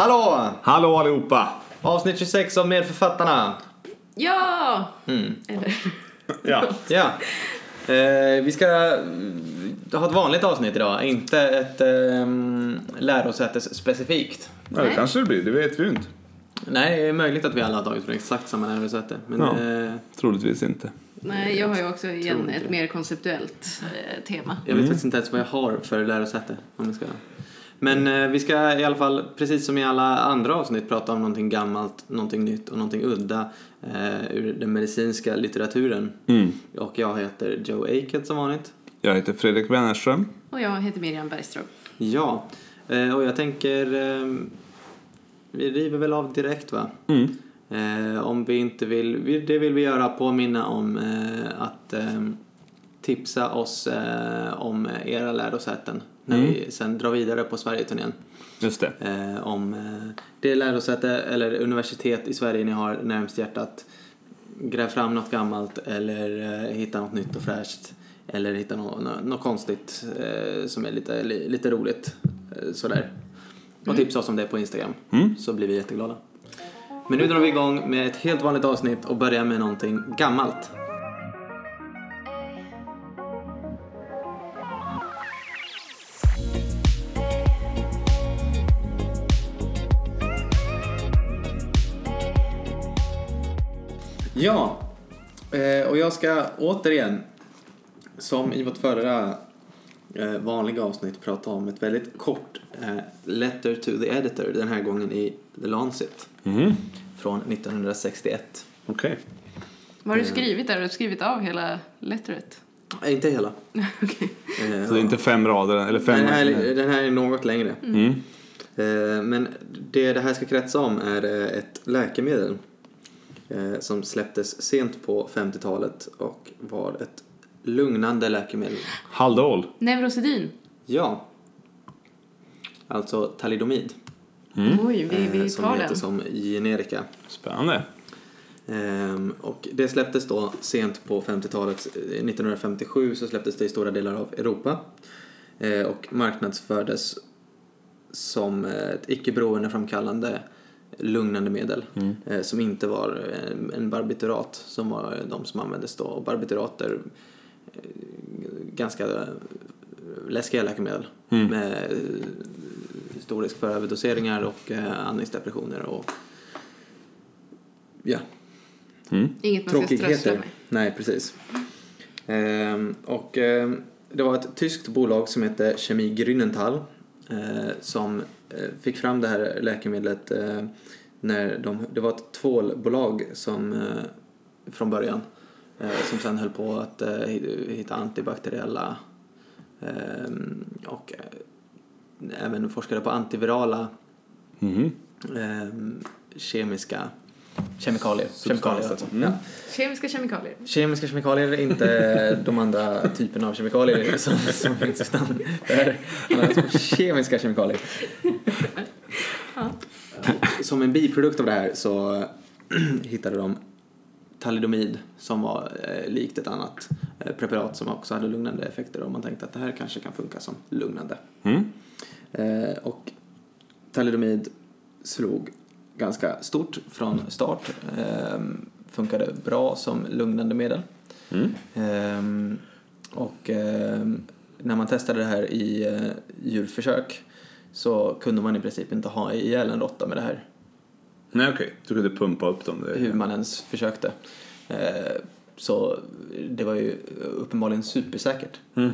Hallå! Hallå allihopa! Avsnitt 26 av Medförfattarna. Ja! Mm. Eller, Ja, Ja. Eh, vi ska mm, ha ett vanligt avsnitt idag, inte ett eh, lärosätes specifikt. ja det Nej. kanske det blir, det vet vi ju inte. Nej, det är möjligt att vi alla har tagit från exakt samma lärosäte. Men Ja. eh, Troligtvis inte. nej, jag har ju också igen ett mer konceptuellt eh, tema. jag vet faktiskt inte ens vad jag har för lärosäte. Om jag ska. Men eh, vi ska i alla fall, precis som i alla andra avsnitt, prata om någonting gammalt, någonting nytt och någonting udda eh, ur den medicinska litteraturen. Mm. Och jag heter Joe Aked som vanligt. Jag heter Fredrik Wennerström. Och jag heter Miriam Bergström. Ja, eh, och jag tänker... eh, Vi river väl av direkt va? Mm. Eh, Om vi inte vill... vi- Det vill vi göra påminna om eh, att eh, tipsa oss eh, om era lärosäten när Mm. vi sen drar vidare på Sverigeturnén. Just det. Eh, Om eh, det lärosäte eller universitet i Sverige ni har närmst hjärtat. Gräv fram något gammalt eller eh, hitta något nytt och fräscht. Eller hitta något, något, något konstigt eh, som är lite, li, lite roligt. Eh, sådär. Och tipsa oss om det på Instagram. Mm. Så blir vi jätteglada. Men nu drar vi igång med ett helt vanligt avsnitt och börjar med någonting gammalt. Ja, eh, och jag ska återigen, som i vårt förra eh, vanliga avsnitt, prata om ett väldigt kort eh, letter to the editor, den här gången i The Lancet Mm. från 1961. Okej. Vad har du skrivit där? Har du skrivit av hela letteret? Inte hela. Okej. Eh, Så det är inte fem rader, eller fem... den, här, den här är något längre. Mm. Eh, Men det det här ska kretsa om är ett läkemedel som släpptes sent på 50-talet och var ett lugnande läkemedel. Haldol. Neurosedyn. Ja. Alltså talidomid. Oj, vi, eh, vi som tar heter den. som generika. Spännande. Ehm, och det släpptes då sent på 50-talet. Eh, 1957 så släpptes det i stora delar av Europa. Eh, och marknadsfördes som eh, ett icke beroendeframkallande lugnande medel. Mm. Eh, som inte var en, en barbiturat som var de som användes då. Och barbiturater, eh, ganska eh, läskiga läkemedel. Mm. Med eh, stor risk för överdoseringar och eh, andningsdepressioner och ja, Mm. Inget man ska strössla med. Nej, precis. Ehm, och ehm, det var ett tyskt bolag som hette Chemie Grünenthal eh, som eh, fick fram det här läkemedlet eh, när de, det var ett tvålbolag som eh, från början eh, som sen höll på att eh, hitta antibakteriella och eh, även forskade på antivirala ehm, kemiska kemikalier. Kemikalier alltså. Mm. Ja. Kemiska kemikalier. Kemiska kemikalier, inte de andra typerna av kemikalier som, som finns utan kemiska kemikalier. Ja. Som en biprodukt av det här så hittade de talidomid som var eh, likt ett annat eh, preparat som också hade lugnande effekter och man tänkte att det här kanske kan funka som lugnande. Mm. Eh, och talidomid slog ganska stort från start. Eh, funkade bra som lugnande medel. Mm. Ehm, och ehm, när man testade det här i eh, djurförsök så kunde man i princip inte ha ihjäl en råtta med det här. Nej okej, du kunde pumpa upp dem. Det- Hur man ens försökte. Eh, så det var ju uppenbarligen supersäkert. Mm.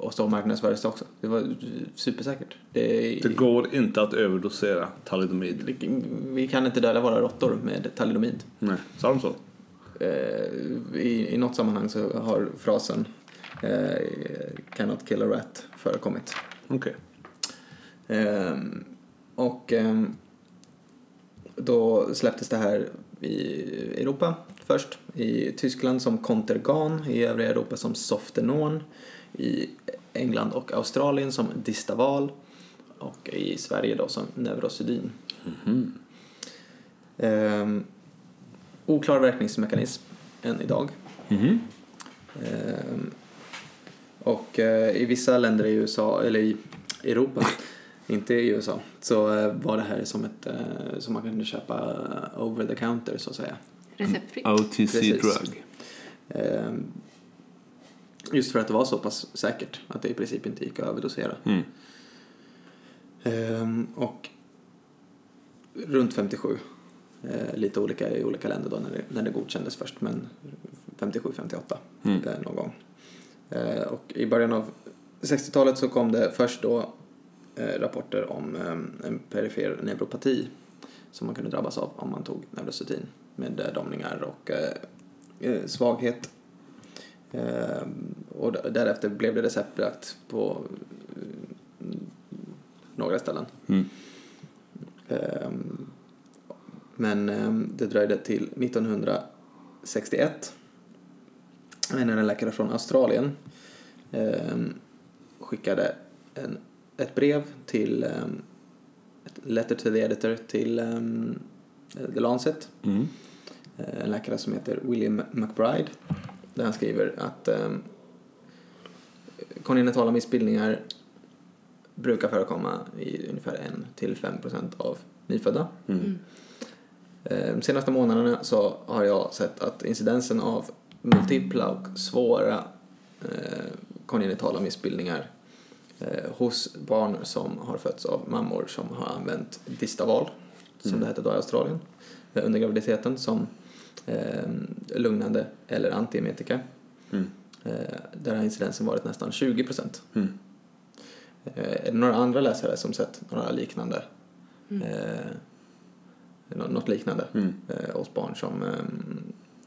Och så marknadsfördes det också. Det var supersäkert. Det, Det går inte att överdosera talidomid. vi, kan inte döda våra råttor med talidomid. Nej, sa de så? Eh, i, I något sammanhang så har frasen eh, cannot kill a rat förekommit. Okej. Ehm, och ehm, då släpptes det här i Europa först. I Tyskland som Contergan, i övriga Europa som Softenon, i England och Australien som Distaval och i Sverige då som Neurosedyn. Mhm. Ehm, oklar verkningsmekanism än idag. Ehm, och eh, i vissa länder i USA, eller i Europa, inte i USA, så eh, var det här som ett, eh, som man kunde köpa eh, over the counter så att säga. Receptfritt. OTC Precis. drug. Just för att det var så pass säkert att det i princip inte gick att överdosera. Mm. Ehm, och runt 57. Eh, lite olika i olika länder då när det, när det godkändes först, men 57-58 Mm. eh, någon gång. Eh, och i början av 60-talet så kom det först då eh, rapporter om eh, en perifer neuropati som man kunde drabbas av om man tog Neurosedyn med eh, domningar och svaghet. Eh, och därefter blev det receptbelagt på eh, några ställen. Mm. Ehm, Men ehm, det dröjde till 1961 när en läkare från Australien ehm, skickade en, ett brev till ehm, ett letter to the editor till ehm, The Lancet Mm. En läkare som heter William McBride där han skriver att um, kongenitala missbildningar brukar förekomma i ungefär 1-5 procent av nyfödda. Mm. Eh, De senaste månaderna så har jag sett att incidensen av multipla och svåra eh, kongenitala missbildningar eh, hos barn som har fötts av mammor som har använt Distaval, som Mm. det heter då i Australien, eh, under graviditeten som eh, lugnande eller antiemetika. Mm. Eh, där har incidensen varit nästan 20 procent. Mm. Eh, är det några andra läsare som sett några liknande, Mm. eh, nå- något liknande Mm. eh, hos barn som eh,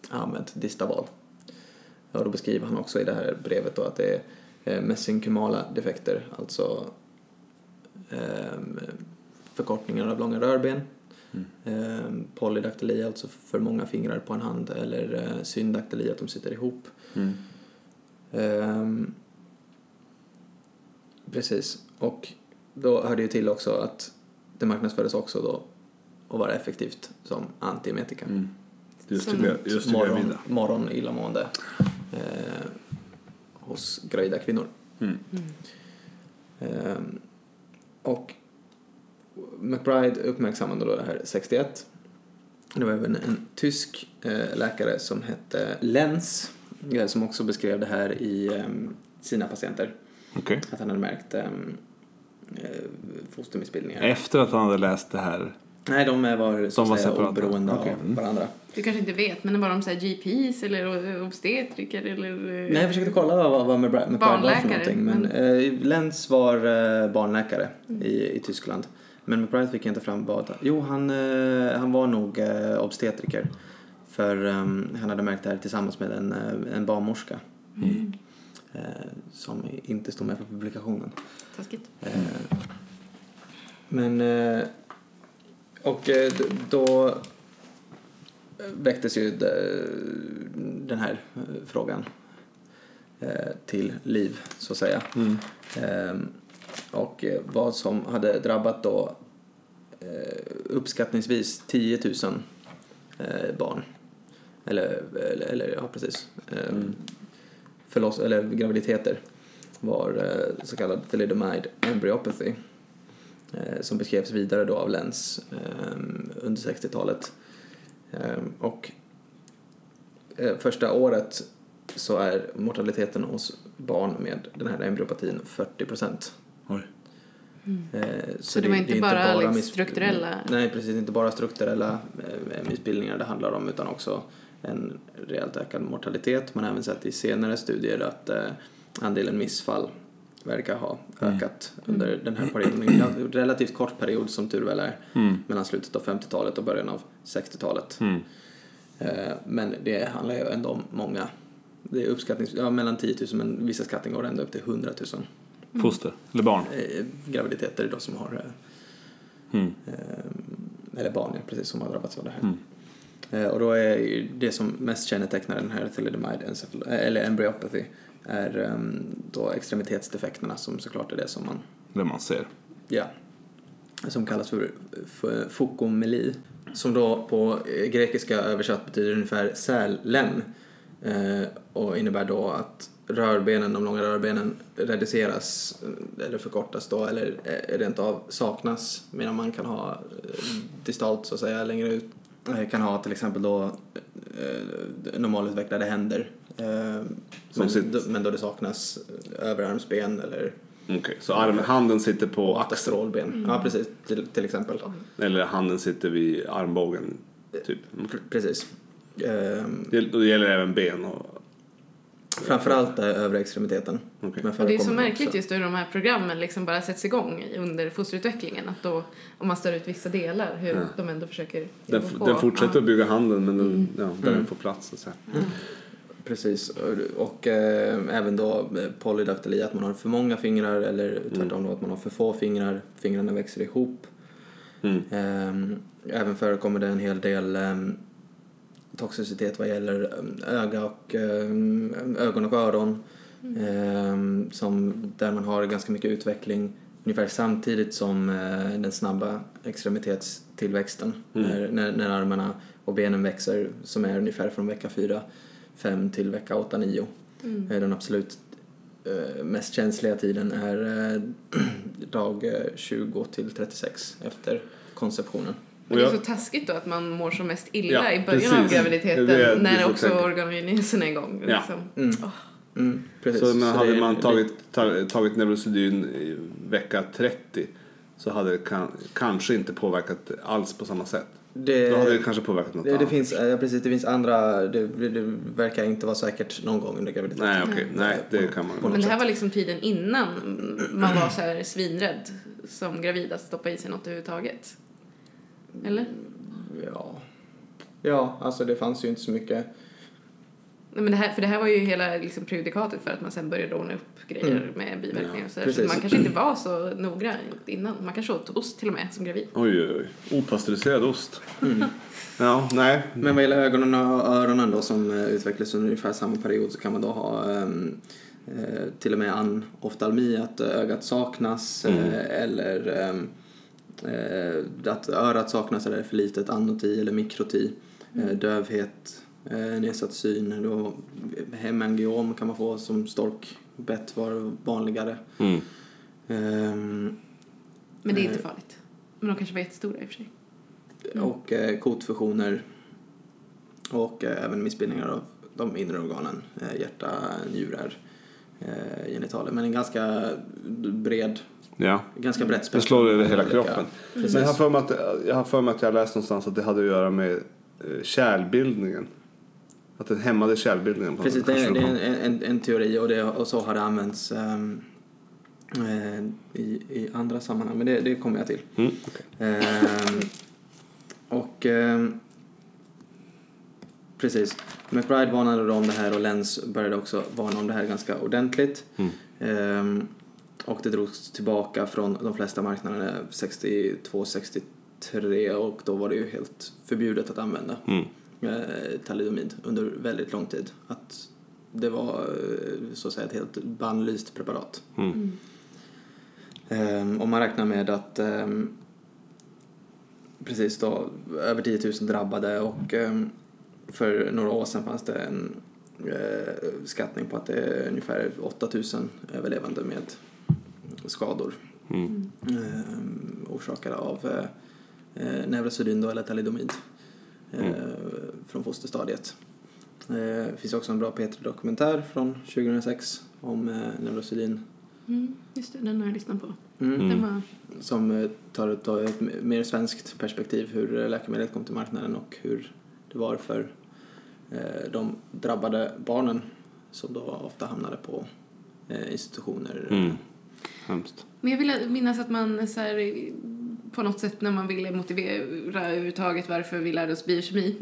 använt Distaval? Och då beskriver han också i det här brevet då att det är mesenkymala defekter, alltså eh, förkortningar av långa rörben, Mm. eh, polydaktyli, alltså för många fingrar på en hand, eller eh, syndaktyli, att de sitter ihop. Mm. Ehm, precis. Och då hörde ju till också att det marknadsfördes också då att vara effektivt som antiemetika. Mm. Just det, just det morgon, morgon illamående eh, hos gravida kvinnor. Mm. Mm. Ehm, och McBride uppmärksammade då det här 61. Det var även en tysk eh, läkare som hette Lenz eh, som också beskrev det här i ehm, sina patienter. Okej. Att han hade märkt um, fostermissbildningar. Efter att han hade läst det här. Nej, de var, så De var säga, separata. oberoende Okej. av Mm. varandra. Du kanske inte vet, men var de så här GPs eller obstetriker eller... Nej, jag försökte kolla vad, vad McBride McBride var för någonting. Men, men- eh, Lenz var eh, barnläkare i, i Tyskland. Men McBride fick inte fram vad. Jo, han, eh, han var nog eh, obstetriker. För ehm, han hade märkt det här tillsammans med en, eh, en barnmorska. Mm. Som inte stod med på publikationen. Taskigt. Men... Och då väcktes ju de- den här frågan till liv, så att säga. Mm. Ehm, och eh, vad som hade drabbat då eh, uppskattningsvis 10 000 eh, barn. Eller, eller, eller ja precis. Ehm, Mm. Förloss, eller graviditeter var så kallad thalidomide embryopathy. Som beskrevs vidare då av Lenz eh, under 60-talet. Eh, och första året så är mortaliteten hos barn med den här embryopatin 40 procent. Oj. Eh, Så det var inte bara liksom miss- strukturella- Nej, precis. Inte bara strukturella eh, missbildningar det handlar om utan också en rejält ökad mortalitet. Man har även sett i senare studier att eh, andelen missfall verkar ha Mm. ökat under den här perioden. En relativt kort period som tur väl är Mm. mellan slutet av 50-talet och början av 60-talet. Mm. Men det handlar ju ändå om många. Det är uppskattnings, ja, mellan 10 000 men vissa skattningar går ända upp till 100 000 Foster. Eller barn. eh, graviditeter då som har eh, Mm. eh, eller barn, ja, precis som har drabbats av det här. Mm. Och då är det som mest kännetecknar den här thalidomide eller embryopathy är ehm, då extremitetsdefekterna som såklart är det som man, Det man ser. ja, som kallas för, för fokomeli. Som då på grekiska översatt betyder ungefär sälem eh, och innebär då att rörbenen, de långa rörbenen reduceras eh, eller förkortas då eller eh, rent av saknas medan man kan ha eh, distalt så att säga längre ut kan ha till exempel då normalutvecklade händer men, sitter- men då det saknas överarmsben eller Okej, så arm, handen sitter på axeln strålben. Ja precis, till, till exempel. eller handen sitter vid armbågen. Typ. Okej. Precis. Det, då gäller det även ben och... framförallt är övre extremiteten. Men Och det är så märkligt också. just hur de här programmen liksom bara sätts igång under fosterutvecklingen. Att då, om man stör ut vissa delar, hur Ja. de ändå försöker Den, den fortsätter att bygga handen men den, ja, där Mm. den får plats. Så att säga. Precis, och, och eh, även då eh, polydaktili, att man har för många fingrar eller tvärtom då att man har för få fingrar, fingrarna växer ihop. Mm. Ehm, även förekommer det en hel del ehm, toxicitet vad gäller ehm, öga och, ehm, ögon och öron. Ehm, som, där man har ganska mycket utveckling ungefär samtidigt som eh, den snabba extremitetstillväxten. Mm. När, när, när armarna och benen växer som är ungefär från vecka 4, 5 till vecka 8, 9. Mm. Den absolut eh, mest känsliga tiden är eh, dag eh, 20 till 36 efter konceptionen. Men det är Och så taskigt då att man mår som mest illa Ja, i början av precis. graviditeten Det är det när också tänka. organogenesen är igång. Ja. Liksom. Mm. Åh. Mm, precis. Så, men Så hade det är- man det- tagit, ta, tagit Neurosedyn i vecka 30 så hade det kan, kanske inte påverkat alls på samma sätt. det, Då hade det kanske påverkat något det, det annat. finns, ja, precis, det finns andra, det, det, det verkar inte vara säkert någon gång under graviditeten. Nej, okej. Nej, det kan man På Men det här var liksom tiden innan man var så här svinrädd som gravid att stoppa i sig något överhuvudtaget. Eller? Ja. ja, alltså det fanns ju inte så mycket. Nej, men det här, för det här var ju hela liksom, prejudikatet för att man sen började ordna upp grejer Mm. med biverkningar och så, så man kanske inte var så noga innan. Man kanske åt ost till och med som gravid. Oj, oj, oj. Opastöriserad ost. Ja, nej. Men vad gäller ögonen och öronen då som eh, utvecklas under ungefär samma period så kan man då ha ehm, eh, till och med anoftalmi, att ögat saknas eh, eller ehm, eh, att örat saknas eller är för litet, anoti eller mikroti, eh, dövhet, eh, nedsatt syn, då, hemangiom kan man få som storkbett var vanligare. Mm. Ehm, Men det är inte Eh. farligt. Men de kanske var jättestora i och för sig. och eh, kotfusioner och eh, även missbildningar av de inre organen, eh, hjärta, njurar, eh, genitaler. Men en ganska bred, Ja. ganska brett Det spektrum slår över hela olika- kroppen. Precis. Men jag har för mig att, jag har för mig att jag läst någonstans att det hade att göra med eh, kärlbildningen. Att den hämmade kärlbildningen. på Precis, det är, det är en, en, en teori och, det, och så har det använts eh, i, i andra sammanhang, men det, det kommer jag till. Mm, okej. Ehm, och ehm, precis. McBride varnade då om det här och Lenz började också varna om det här ganska ordentligt. Mm. Ehm, och det drogs tillbaka från de flesta marknaderna 62-63 och då var det ju helt förbjudet att använda Mm. eh, talidomid under väldigt lång tid. Att det var eh, så att säga ett helt bannlyst preparat. Mm. Ehm, och man räknar med att ehm, precis då över 10 000 drabbade och ehm, för några år sedan fanns det en eh, skattning på att det är ungefär 8 000 överlevande med skador Mm. ehm, orsakade av eh, eh, Neurosedyn eller talidomid eh, Mm. från fosterstadiet. Eh, Det finns också en bra P3-dokumentär från 2006 om eh, Neurosedyn Mm, just det, den har jag lyssnat på. Mm. Den var... som eh, tar ett, ett mer svenskt perspektiv hur eh, läkemedlet kom till marknaden och hur det var för eh, de drabbade barnen som då ofta hamnade på eh, institutioner. Mm. Hemskt. Men jag vill minnas att man så här, på något sätt när man ville motivera överhuvudtaget varför vi lärde oss biokemi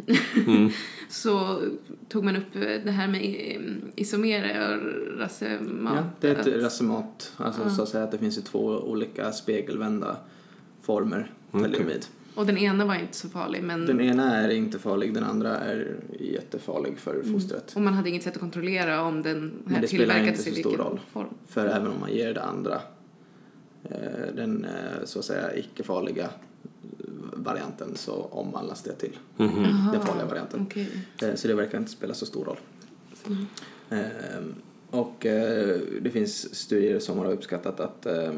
Mm. så tog man upp det här med isomere och racemat. Ja, det är ett racemat, alltså Ja. så att säga att det finns ju två olika spegelvända former talidomid. Och den ena var inte så farlig men Den ena är inte farlig, den andra är jättefarlig för fostret. och man hade inget sätt att kontrollera om den Men här det spelar inte så stor roll. form. För även om man ger det andra, eh, den eh, så att säga icke-farliga varianten så omvandlas det till Mhm. Aha, den farliga varianten. Eh, Så det verkar inte spela så stor roll. Mm. Eh, Och eh, det finns studier som har uppskattat att eh,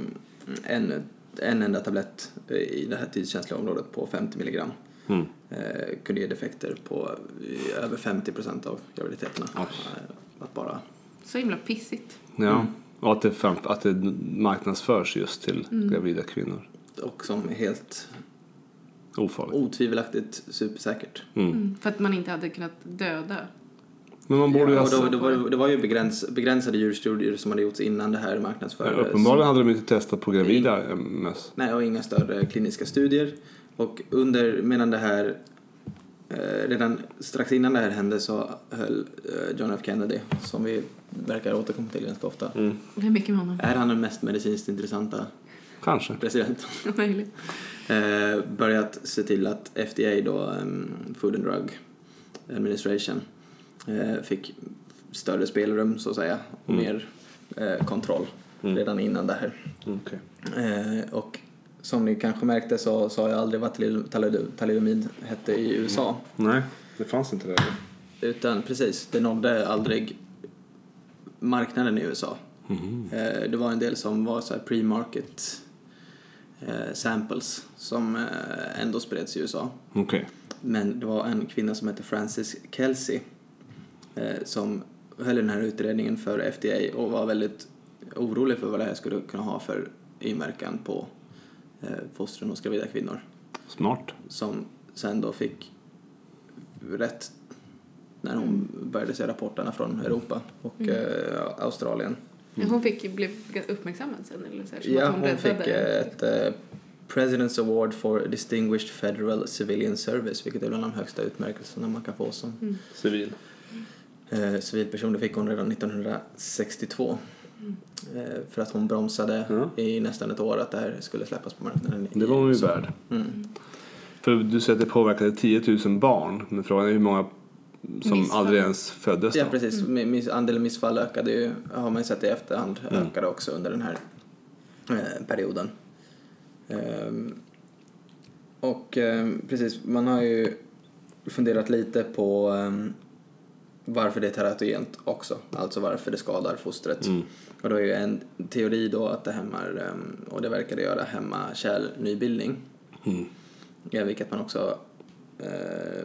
en, en enda tablett i det här tidskänsliga området på 50 milligram Mm. eh, kunde ge defekter på eh, över 50 procent av graviditeterna. Eh, att bara, Så himla pissigt. Ja. Och att det, fram, att det marknadsförs just till gravida kvinnor. och som är helt Ofarligt. otvivelaktigt supersäkert. Mm. Mm. För att man inte hade kunnat döda. Men man borde Ja, då, det, var, det var ju begräns, begränsade djurstudier som hade gjorts innan det här Ja, marknadsfördes. uppenbarligen hade de inte testat på gravida möss. Nej, och inga större kliniska studier. Och under, medan det här, eh, redan strax innan det här hände så höll eh, John F Kennedy, som vi verkar återkomma till ganska ofta. Mm. Det är mycket med honom. Är han den mest medicinskt intressanta Kanske. presidenten? Möjligt. Eh, börjat se till att FDA då, em, Food and Drug Administration, fick större spelrum så att säga och Mm. mer eh, kontroll Mm. redan innan det här. Okej. Eh, och som ni kanske märkte så sa jag aldrig vad talidomid hette i USA. Nej, det fanns inte där. Utan precis, det nådde aldrig marknaden i USA. Eh, det var en del som var så pre-market eh, samples som eh, ändå spreds i USA. Okej. Men det var en kvinna som hette Frances Kelsey eh, som höll den här utredningen för FDA och var väldigt orolig för vad det här skulle kunna ha för inverkan på eh, fostren hos gravida kvinnor. Smart. Som sen då fick rätt när hon började se rapporterna från Europa och eh, Australien. Ja, Hon fick, blev uppmärksammad sen eller så här, som Ja, att hon räddade- fick eh, ett eh, President's Award for Distinguished Federal Civilian Service, vilket är bland de högsta utmärkelserna man kan få som Mm. Civil. Eh, civilperson. Det fick hon redan 1962. Eh, för att hon bromsade Ja. i nästan ett år att det här skulle släppas på marknaden. Det var hon ju värd. Mm. För du säger att det påverkade 10 000 barn. Men frågan är hur många som Missfall. aldrig ens föddes Ja, då? precis. Mm. Miss, andelen missfall ökade ju, har man ju sett i efterhand, Mm. ökade också under den här eh, perioden. Ehm, och ehm, precis, man har ju funderat lite på ehm, varför det är teratogent också, alltså varför det skadar fostret. Mm. Och då är ju en teori då att det hämmar, ehm, och det verkar det göra, hämma kärlnybildning. Mm. Ja, vilket man också eh,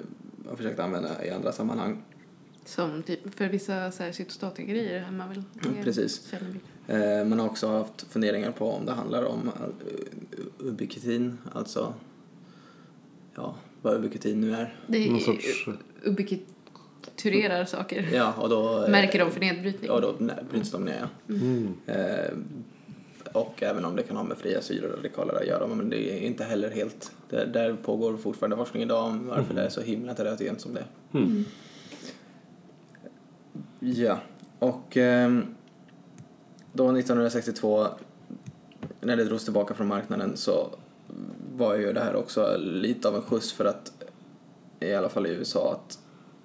har försökt använda i andra sammanhang. Som typ, för vissa så här man väl Mm, precis. Eh, man har också haft funderingar på om det handlar om uh, ubiquitin, alltså ja, vad ubiquitin nu är. Det Någon är sorts... ubikiturerar saker. Ja, och då... eh, Märker de för nedbrytning. Ja, då bryts de ner, ja. Mm. Eh, och även om det kan ha med fria syreradikaler att göra, men det är inte heller helt... Det, där pågår fortfarande forskning idag om varför det är så himla teratogent som det är. Mm. Ja, och ehm, då 1962 när det drogs tillbaka från marknaden så var ju det här också lite av en skjuts för att i alla fall i USA att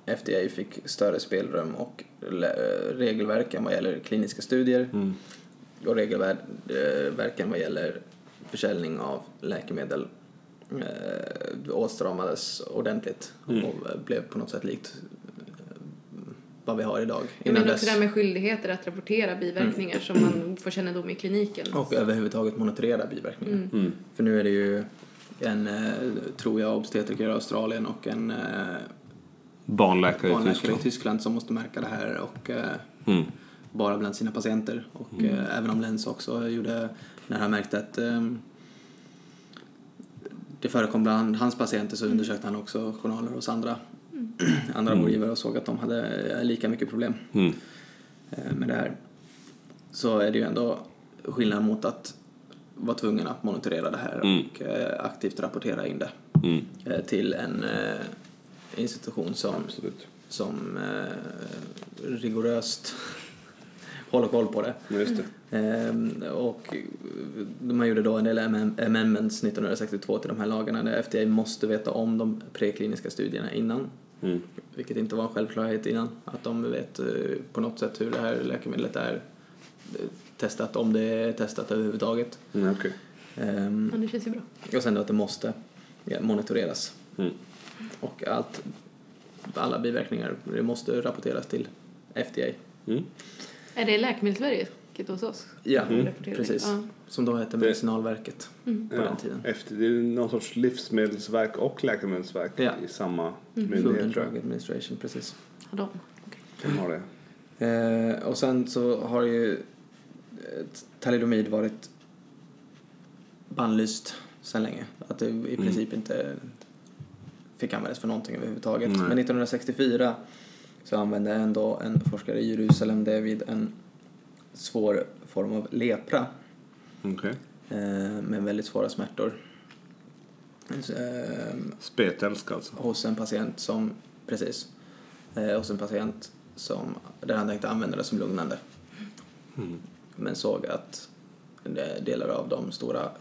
FDA fick större spelrum och le- regelverken vad gäller kliniska studier Mm. och regelverken vad gäller försäljning av läkemedel eh, åtstramades ordentligt Mm. och blev på något sätt likt eh, vad vi har idag. Men Innan också dess. det här med skyldigheter att rapportera biverkningar som man får kännedom i kliniken. Och överhuvudtaget monitorera biverkningar. Mm. Mm. För nu är det ju en, eh, tror jag, obstetriker i Australien och en eh, Barnläkare barnläkare i Tyskland. Som måste märka det här och eh, Mm. bara bland sina patienter. Och Mm. eh, även om Lenz också gjorde, när han märkte att eh, det förekom bland hans patienter så undersökte han också journaler hos andra, andra Mm. vårdgivare och såg att de hade eh, lika mycket problem Mm. eh, med det här. Så är det ju ändå skillnad mot att vara tvungen att monitorera det här Mm. och eh, aktivt rapportera in det Mm. till en institution som, Absolut. som eh, rigoröst håller koll på det. Ja, Just det. Ehm, och man gjorde då en del amendments 1962 till de här lagarna där FDA måste veta om de prekliniska studierna innan. Mm. Vilket inte var en självklarhet innan. Att de vet eh, på något sätt hur det här läkemedlet är eh, testat, om det är testat överhuvudtaget. Mm, okej. Men Ehm, det känns ju bra. och sen då att det måste ja, monitoreras. Mm. Och allt, alla biverkningar det måste rapporteras till FDA. Mm. Är det Läkemedelsverket hos oss? Ja, Rapporterar. precis. Ja. Som då hette Medicinalverket Mm. på den tiden. Efter, det är någon sorts livsmedelsverk och läkemedelsverk Ja. i samma Food myndighet. and tror jag. Drug Administration, precis. Har de? De har det. Eh, och sen så har ju eh, talidomid varit bannlyst sedan länge. Att det i princip inte fick användas för någonting överhuvudtaget. Nej. Men 1964 så använde ändå en forskare i Jerusalem det vid en svår form av lepra Okej. eh, med väldigt svåra smärtor. Så, eh, Spetälska alltså. hos en patient som, precis, eh, hos en patient som, där han tänkte använda det som lugnande. Mm. Men såg att delar av de stora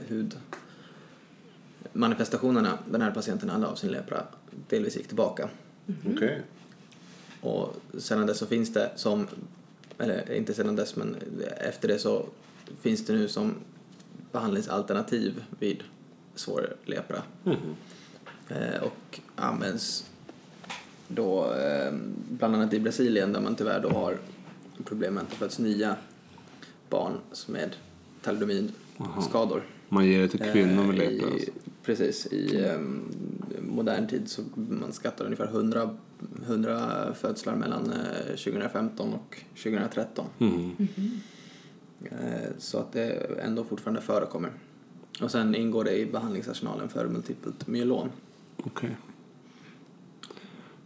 hudmanifestationerna den här patienten hade av sin lepra delvis gick tillbaka. Okej. Och sedan dess så finns det som, eller inte sedan dess men efter det så finns det nu som behandlingsalternativ vid svår lepra. Mhm. Eh, och används då eh, bland annat i Brasilien där man tyvärr då har problem med att det föds nya barn med talidomidskador. Man ger det till kvinnor med Eh, lepra. Alltså. Precis, i eh, modern tid så man skattar ungefär 100, 100 födslar mellan eh, 2015 och 2013. Mhm. Eh, så att det ändå fortfarande förekommer. Och sen ingår det i behandlingsarsenalen för multipelt myelom. Okej.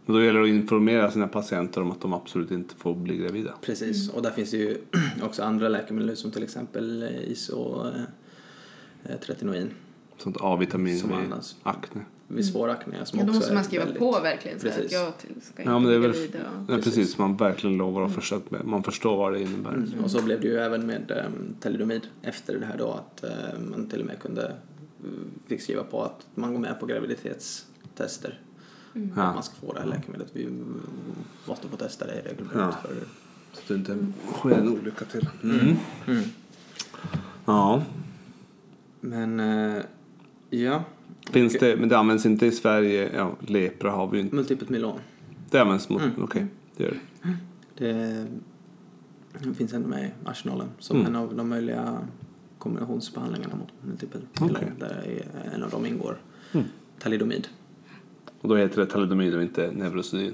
Men då gäller det att informera sina patienter om att de absolut inte får bli gravida. Precis, och där finns det ju också andra läkemedel som till exempel eh, isotretinoin Sånt A-vitamin Som vid akne. vid svår akne som Ja, då måste man skriva väldigt- på verkligen så att jag till- ska Ja, men det är inte väl... gravid. Ja, Precis. precis. Man verkligen lovar att försöka med. Man förstår vad det innebär. Mm. Och så blev det ju även med um, talidomid efter det här då att eh, man till och med kunde uh, fick skriva på att man går med på graviditetstester. Mm. Att Ja. man ska få det här läkemedlet. Vi mm, måste få testa det regelbundet. Ja. För, Så att det inte sker en olycka till. Mm. mm. Ja. Men eh, ja, Finns det, men det används inte i Sverige. Ja, lepra har vi ju inte. multipelt myelom. Det används mot, Mm. okej, det gör det. Det finns ändå med i arsenalen som Mm. en av de möjliga kombinationsbehandlingarna mot multipel myelom. Där är en av dem ingår Mm. talidomid. Och då heter det talidomid och inte Neurosedyn.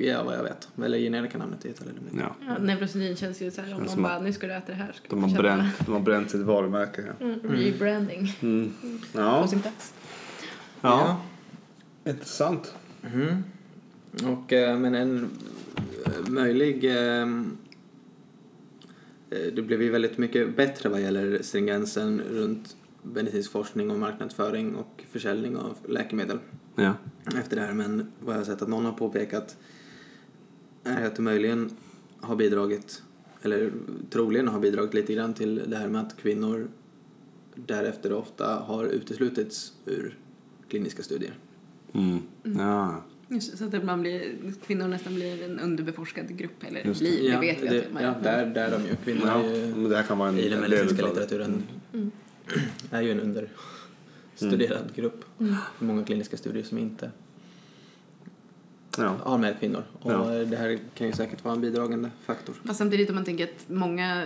Ja, vad jag vet. Eller generika-namnet är talidomid. Ja. Ja, Neurosedyn känns ju så här om som bara, nu ska du äta det här. Ska De har, bränt, de har bränt sitt varumärke här. Mm, rebranding Mm. på Ja. sin plats. ja, intressant. Mhm. Och, eh, men en eh, möjlig... eh, eh, Det blev ju väldigt mycket bättre vad gäller stringensen runt medicinsk forskning och marknadsföring och försäljning av läkemedel Ja. efter det här. Men vad jag har sett att någon har påpekat är att det möjligen har bidragit, eller troligen har bidragit lite grann till det här med att kvinnor därefter ofta har uteslutits ur kliniska studier. Mm. ja. Just, det, så att ibland blir, kvinnor nästan blir en underbeforskad grupp. Eller Just det. blir, det vet det, är. ja, där, där är de ju. Kvinnor ja. är ju, det här kan vara en, i den en medicinska litteraturen Mm. är ju en understuderad grupp. Mm. Många kliniska studier som inte Ja. har med kvinnor. Och Ja. det här kan ju säkert vara en bidragande faktor. Fast samtidigt om man tänker att många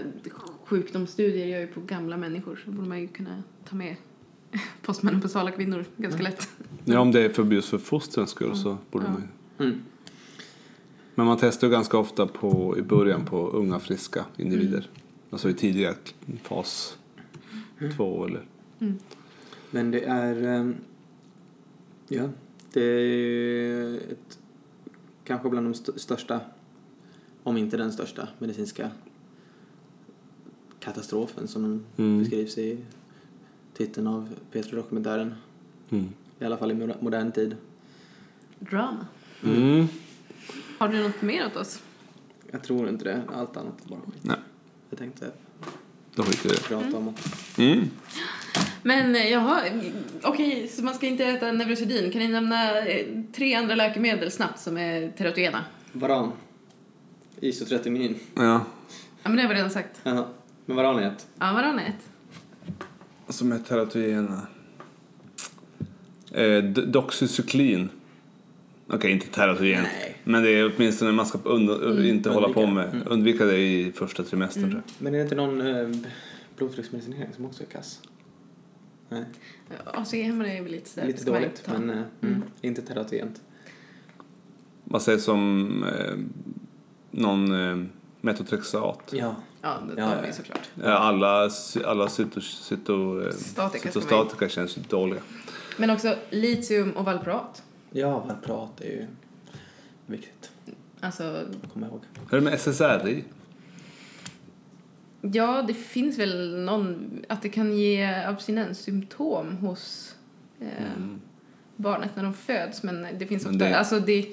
sjukdomsstudier gör ju på gamla människor så borde man ju kunna ta med postmenopausala kvinnor ganska Mm. lätt. ja, om det är för just för fostrens skull så borde Ja. man ju. Mm. Men man testar ju ganska ofta på, i början på unga friska individer. Alltså i tidiga fas två eller... Men det är... ehm, Ja, det är ett, kanske bland de st- största, om inte den största, medicinska katastrofen som Mm. beskrivs i titeln av Petri-dokumentären. Mm. I alla fall i moder- modern tid. Drama. Mm. Har du något mer åt oss? Jag tror inte det. Allt annat är bara skit. Nej, Jag tänkte då skiter vi i prata om att... det. Mm. Men eh, jaha, okej, så man ska inte äta Neurosedyn. Kan ni nämna eh, tre andra läkemedel snabbt som är teratogena? Varan. Isotretinoin. Ja. Ja, men det har vi redan sagt. Jaha. Men varan är ett. Ja, varann är ett. Som är teratogena. Eh, doxycyklin. Okej, inte teratogent. Nej. Men det är åtminstone man ska und- inte hålla på med. Mm. Undvika det i första trimestern jag. Men är det inte någon eh, blodtrycksmedicinering som också är kass? Nej, ACG-hämmare är väl lite sådär. lite dåligt, men eh, mm. Mm. inte teratogent. Vad sägs om eh, någon eh, metotrexat? Ja. Ja, det tar ja, vi såklart. Ja, allacy- alla cyto, cyto, eh, Statika cytostatika känns dåliga. Men också litium och valproat. Ja, valproat är ju viktigt Alltså, komma ihåg. Hur är det med SSRI? Ja, det finns väl någon, att det kan ge abstinenssymptom hos eh, Mm. barnet när de föds. Men det finns ofta, det- alltså det,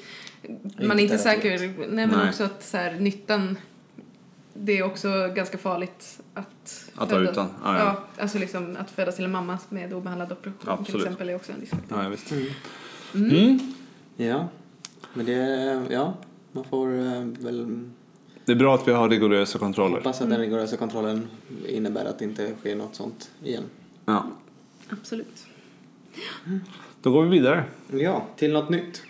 man är inte säker. Nej, men Nej. också att så här, nyttan, det är också ganska farligt att Att vara utan? Ah, ja. ja. alltså liksom att födas till en mamma med obehandlad operation till Absolut. exempel är också en riskfaktor. Ja, ja, visst. Mm. Mm. Ja, men det, ja, man får eh, väl Det är bra att vi har rigorösa kontroller. hoppas att den rigorösa kontrollen innebär att det inte sker något sånt igen. Ja. Absolut. Då går vi vidare. Ja, till något nytt.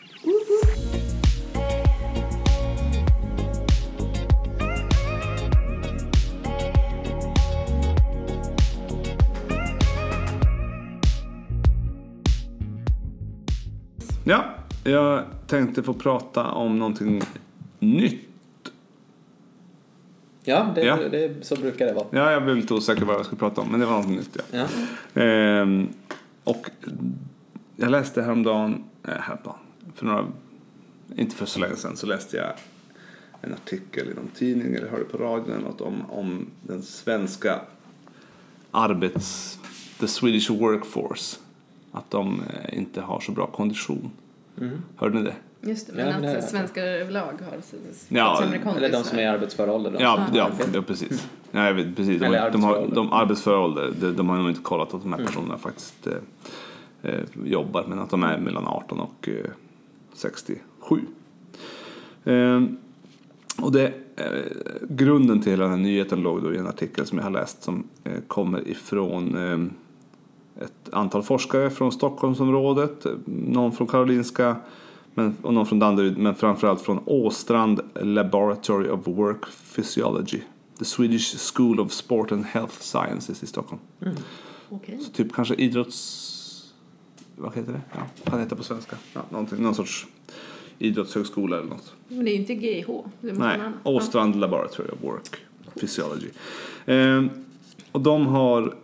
Ja, jag tänkte få prata om någonting nytt. Ja, det, Ja. Det, så brukar det vara. Ja, jag blev lite osäker vad jag skulle prata om, men det var något nytt. Ja. Ja. Ehm, och jag läste häromdagen, äh, häromdagen, för några, inte för så länge sedan, så läste jag en artikel i någon tidning eller hörde på radion eller något om, om den svenska arbets... The Swedish workforce. Att de eh, inte har så bra kondition. Mm. Hörde ni det? Just det, Ja, men men det har att jag svenskar överlag har Ja. Eller de som är i arbetsför ålder. De Ja, ja, ja precis. Ja, jag vet, precis. De, Eller de, har, arbetsför de arbetsför ålder, de, de har nog inte kollat att de Mm. här personerna faktiskt eh, eh, jobbar, men att de är mellan 18 och eh, 67. Eh, och det, eh, grunden till hela den här nyheten låg då i en artikel som jag har läst som eh, kommer ifrån eh, ett antal forskare från Stockholmsområdet, någon från Karolinska men, och någon från Danderyd, men framförallt från Åstrand Laboratory of Work Physiology. The Swedish School of Sport and Health Sciences i Stockholm. Okej. Så typ kanske idrotts... Vad heter det? Ja, vad kan det på svenska? Ja, någon sorts idrottshögskola eller något. Men det är ju inte GH. Måste Nej. Åstrand Laboratory of Work Physiology. Ehm, och de har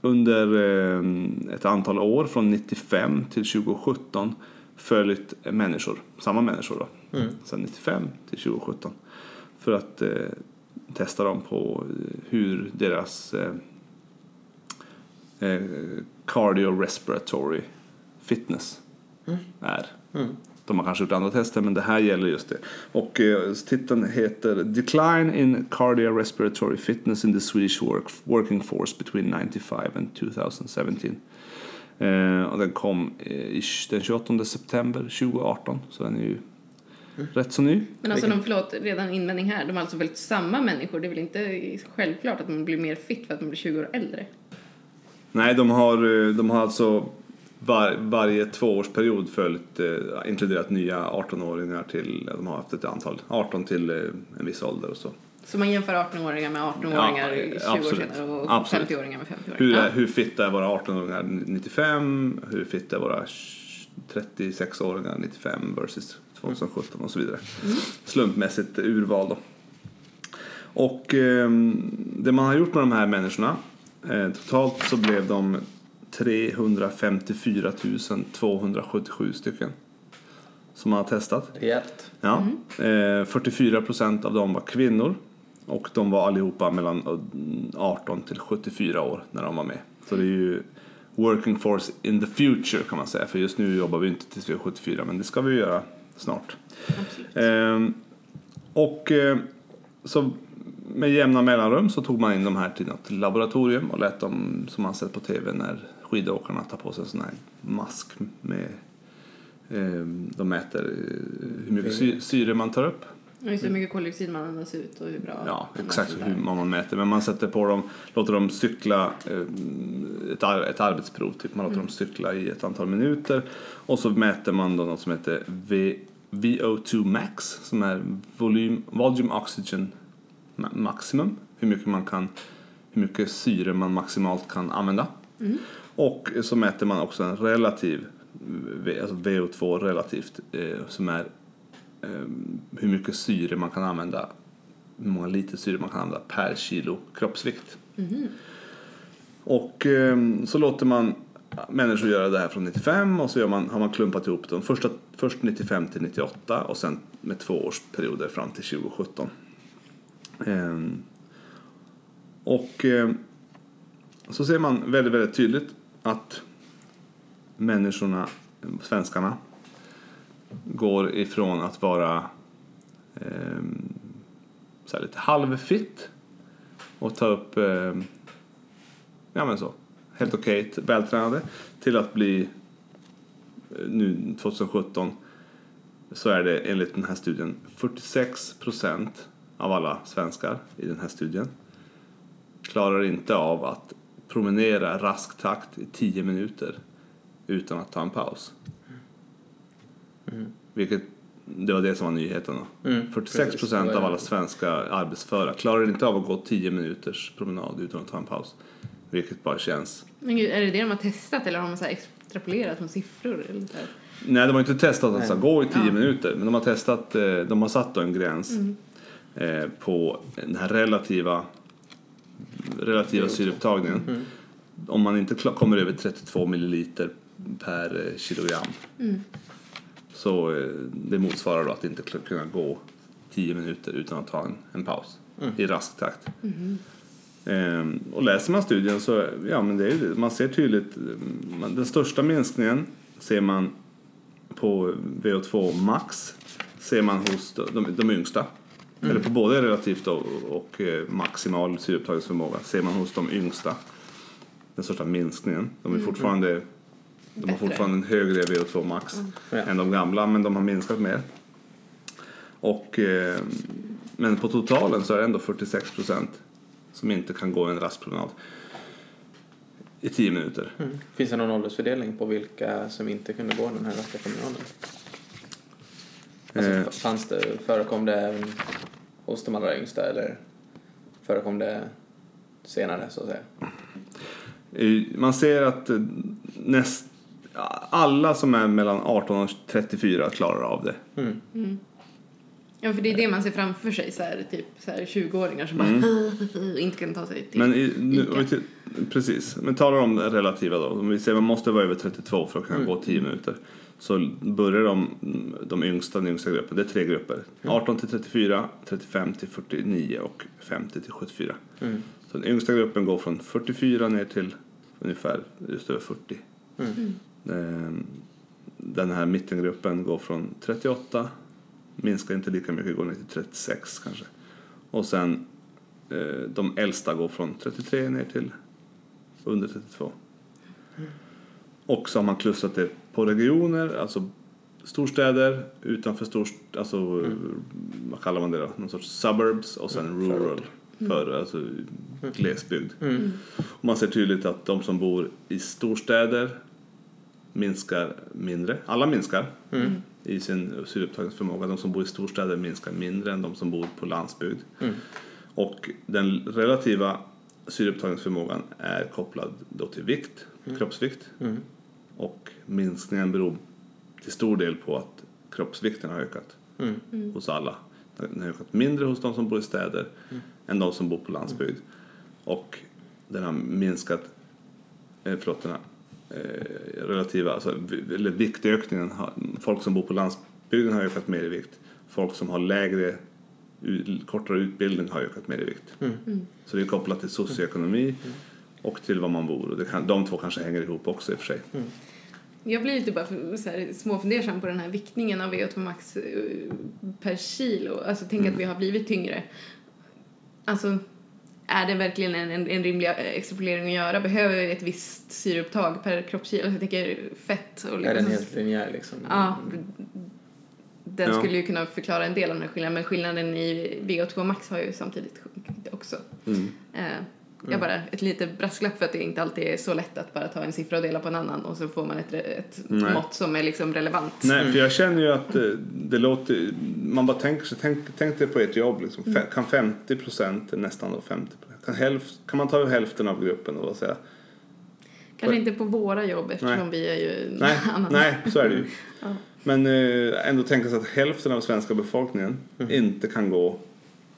under ehm, ett antal år, från 95 till 2017, följt människor, samma människor då, Mm. sedan 95 till 2017, för att eh, testa dem på eh, hur deras eh, eh, cardiorespiratory fitness Mm. är. Mm. De har kanske gjort andra tester men det här gäller just det. Och eh, titeln heter Decline in Cardiorespiratory Fitness in the Swedish work, Working Force between 95 and 2017. Eh, och den kom eh, den 28 september 2018 så den är ju rätt så ny. Men alltså, de, förlåt, redan invändning här. De har alltså följt samma människor. Det är väl inte självklart att man blir mer fit för att man blir 20 år äldre? Nej, de har, eh, de har alltså var, varje tvåårsperiod följt, eh, inkluderat nya 18-åringar till, de har haft ett antal, 18 till eh, en viss ålder och så. Så man jämför 18-åringar med 18-åringar Ja, 20 absolut. år senare och Absolut. 50-åringar med 50-åringar? Hur, Ja. hur fitta är våra 18-åringar 95? Hur fitta är våra 36-åringar 95 versus 2017 och så vidare. Slumpmässigt urval då. Och ehm, det man har gjort med de här människorna, eh, totalt så blev de 354 277 stycken som man har testat. Rejält. Ja. Eh, 44 procent av dem var kvinnor och de var allihopa mellan eh, 18 till 74 år när de var med. Så det är ju working force in the future kan man säga för just nu jobbar vi inte tills vi är 74 men det ska vi göra snart. Ehm, och eh, så med jämna mellanrum så tog man in de här till något laboratorium och lät dem, som man sett på tv när skidåkarna tar på sig en sån här mask med ehm, de mäter eh, hur mycket sy- syre man tar upp. Just hur mycket koldioxid man andas ut och hur bra Ja, exakt hur man mäter. Men man sätter på dem, låter dem cykla eh, ett, ett arbetsprov. Typ. Man låter dem cykla i ett antal minuter. Och så mäter man då något som heter v, VO2 max som är volym, volume oxygen ma- maximum. Hur mycket, man kan, hur mycket syre man maximalt kan använda. Och så mäter man också en relativ, alltså VO2 relativt, eh, som är hur mycket syre man kan använda, hur många liter syre man kan använda per kilo kroppsvikt. Och eh, så låter man människor göra det här från 95 och så man, har man klumpat ihop dem första, först 95 till 98 och sen med två års perioder fram till 2017. Ehm, och eh, så ser man väldigt, väldigt tydligt att människorna, svenskarna, går ifrån att vara eh, så här lite halvfitt och ta upp, eh, ja men så, helt okej, vältränade, till att bli eh, nu 2017 så är det enligt den här studien 46 procent av alla svenskar i den här studien klarar inte av att promenera rask takt i 10 minuter utan att ta en paus. Vilket, det var det som var nyheten då. Mm, 46 precis. procent av alla svenska arbetsföra klarar inte av att gå 10 minuters promenad utan att ta en paus. Vilket bara känns... Men gud, är det det de har testat eller har de så här extrapolerat från siffror? Eller så här? Nej, de har inte testat att så här, gå i 10 Ja. minuter. Men de har testat, eh, de har satt en gräns eh, på den här relativa, relativa syreupptagningen. Om man inte kommer över 32 milliliter per eh, kilogram. Så eh, det motsvarar då att inte kunna gå 10 minuter utan att ta en, en paus i rask takt. Ehm, och läser man studien så ja, men det är det. man ser tydligt mm, man, den största minskningen ser man på VO2 max ser man hos de, de, de yngsta. Eller på både relativt och, och eh, maximal syreupptagningsförmåga ser man hos de yngsta den största minskningen. De är fortfarande de har fortfarande en högre VO2 max Ja. än de gamla men de har minskat mer. Och, eh, men på totalen så är det ändå 46 procent som inte kan gå en rask promenad i 10 minuter. Mm. Finns det någon åldersfördelning på vilka som inte kunde gå den här raska promenaden? Alltså, Eh. fanns det, förekom det även hos de allra yngsta eller förekom det senare så att säga? Man ser att eh, näst, alla som är mellan 18 och 34 klarar av det. Mm. Ja, för det är det man ser framför sig, så här, typ så här 20-åringar som bara inte kan ta sig till Men i, nu, vi precis, men talar om det relativa då. Om vi säger man måste vara över 32 för att kunna gå 10 minuter. Så börjar de, de yngsta, den yngsta gruppen, det är tre grupper. 18 till 34, 35 till 49 och 50 till 74. Mm. Så den yngsta gruppen går från 44 ner till ungefär just över 40. Mm. Ehm, Den här mittengruppen går från 38, minskar inte lika mycket, går ner till 36 kanske. Och sen eh, de äldsta går från 33 ner till under 32. Och så har man klustrat det på regioner, alltså storstäder, utanför storst, alltså vad kallar man det då? Någon sorts suburbs och sen rural, för, alltså glesbygd. Mm. Och man ser tydligt att de som bor i storstäder minskar mindre. Alla minskar Mm. i sin syreupptagningsförmåga. De som bor i storstäder minskar mindre än de som bor på landsbygd. Mm. Och den relativa syreupptagningsförmågan är kopplad då till vikt, kroppsvikt. Mm. Och minskningen beror till stor del på att kroppsvikten har ökat Mm. hos alla. Den har ökat mindre hos de som bor i städer än de som bor på landsbygd. Och den har minskat, eh, förlåt, den eh, relativa, alltså, eller viktökningen, har, folk som bor på landsbygden har ökat mer i vikt. Folk som har lägre, kortare utbildning har ökat mer i vikt. Mm. Så det är kopplat till socioekonomi och till var man bor. Och det kan, de två kanske hänger ihop också i och för sig. Jag blir lite bara för- så här, småfundersam på den här viktningen av VO2 max eh, per kilo. Alltså tänk att vi har blivit tyngre. Alltså, är det verkligen en, en, en rimlig eh, extrapolering att göra? Behöver vi ett visst syreupptag per kroppskilo? Jag tänker fett och Är liksom... den helt linjär liksom? Ja. den Ja. skulle ju kunna förklara en del av den här skillnaden, men skillnaden i VO2 max har ju samtidigt sjunkit också. Mm. Eh, jag bara, ett litet brasklapp för att det inte alltid är så lätt att bara ta en siffra och dela på en annan och så får man ett, ett Nej. mått som är liksom relevant. Nej, för jag känner ju att eh, det låter... Man bara tänker sig, tänk, tänk dig på ett jobb liksom. Mm. Kan 50 procent, nästan då 50 kan, hälft, kan man ta hälften av gruppen och säga Kanske inte på våra jobb eftersom Nej. vi är ju nej, annan. nej, så är det ju. Ja. Men eh, ändå tänka sig att hälften av svenska befolkningen Mm. inte kan gå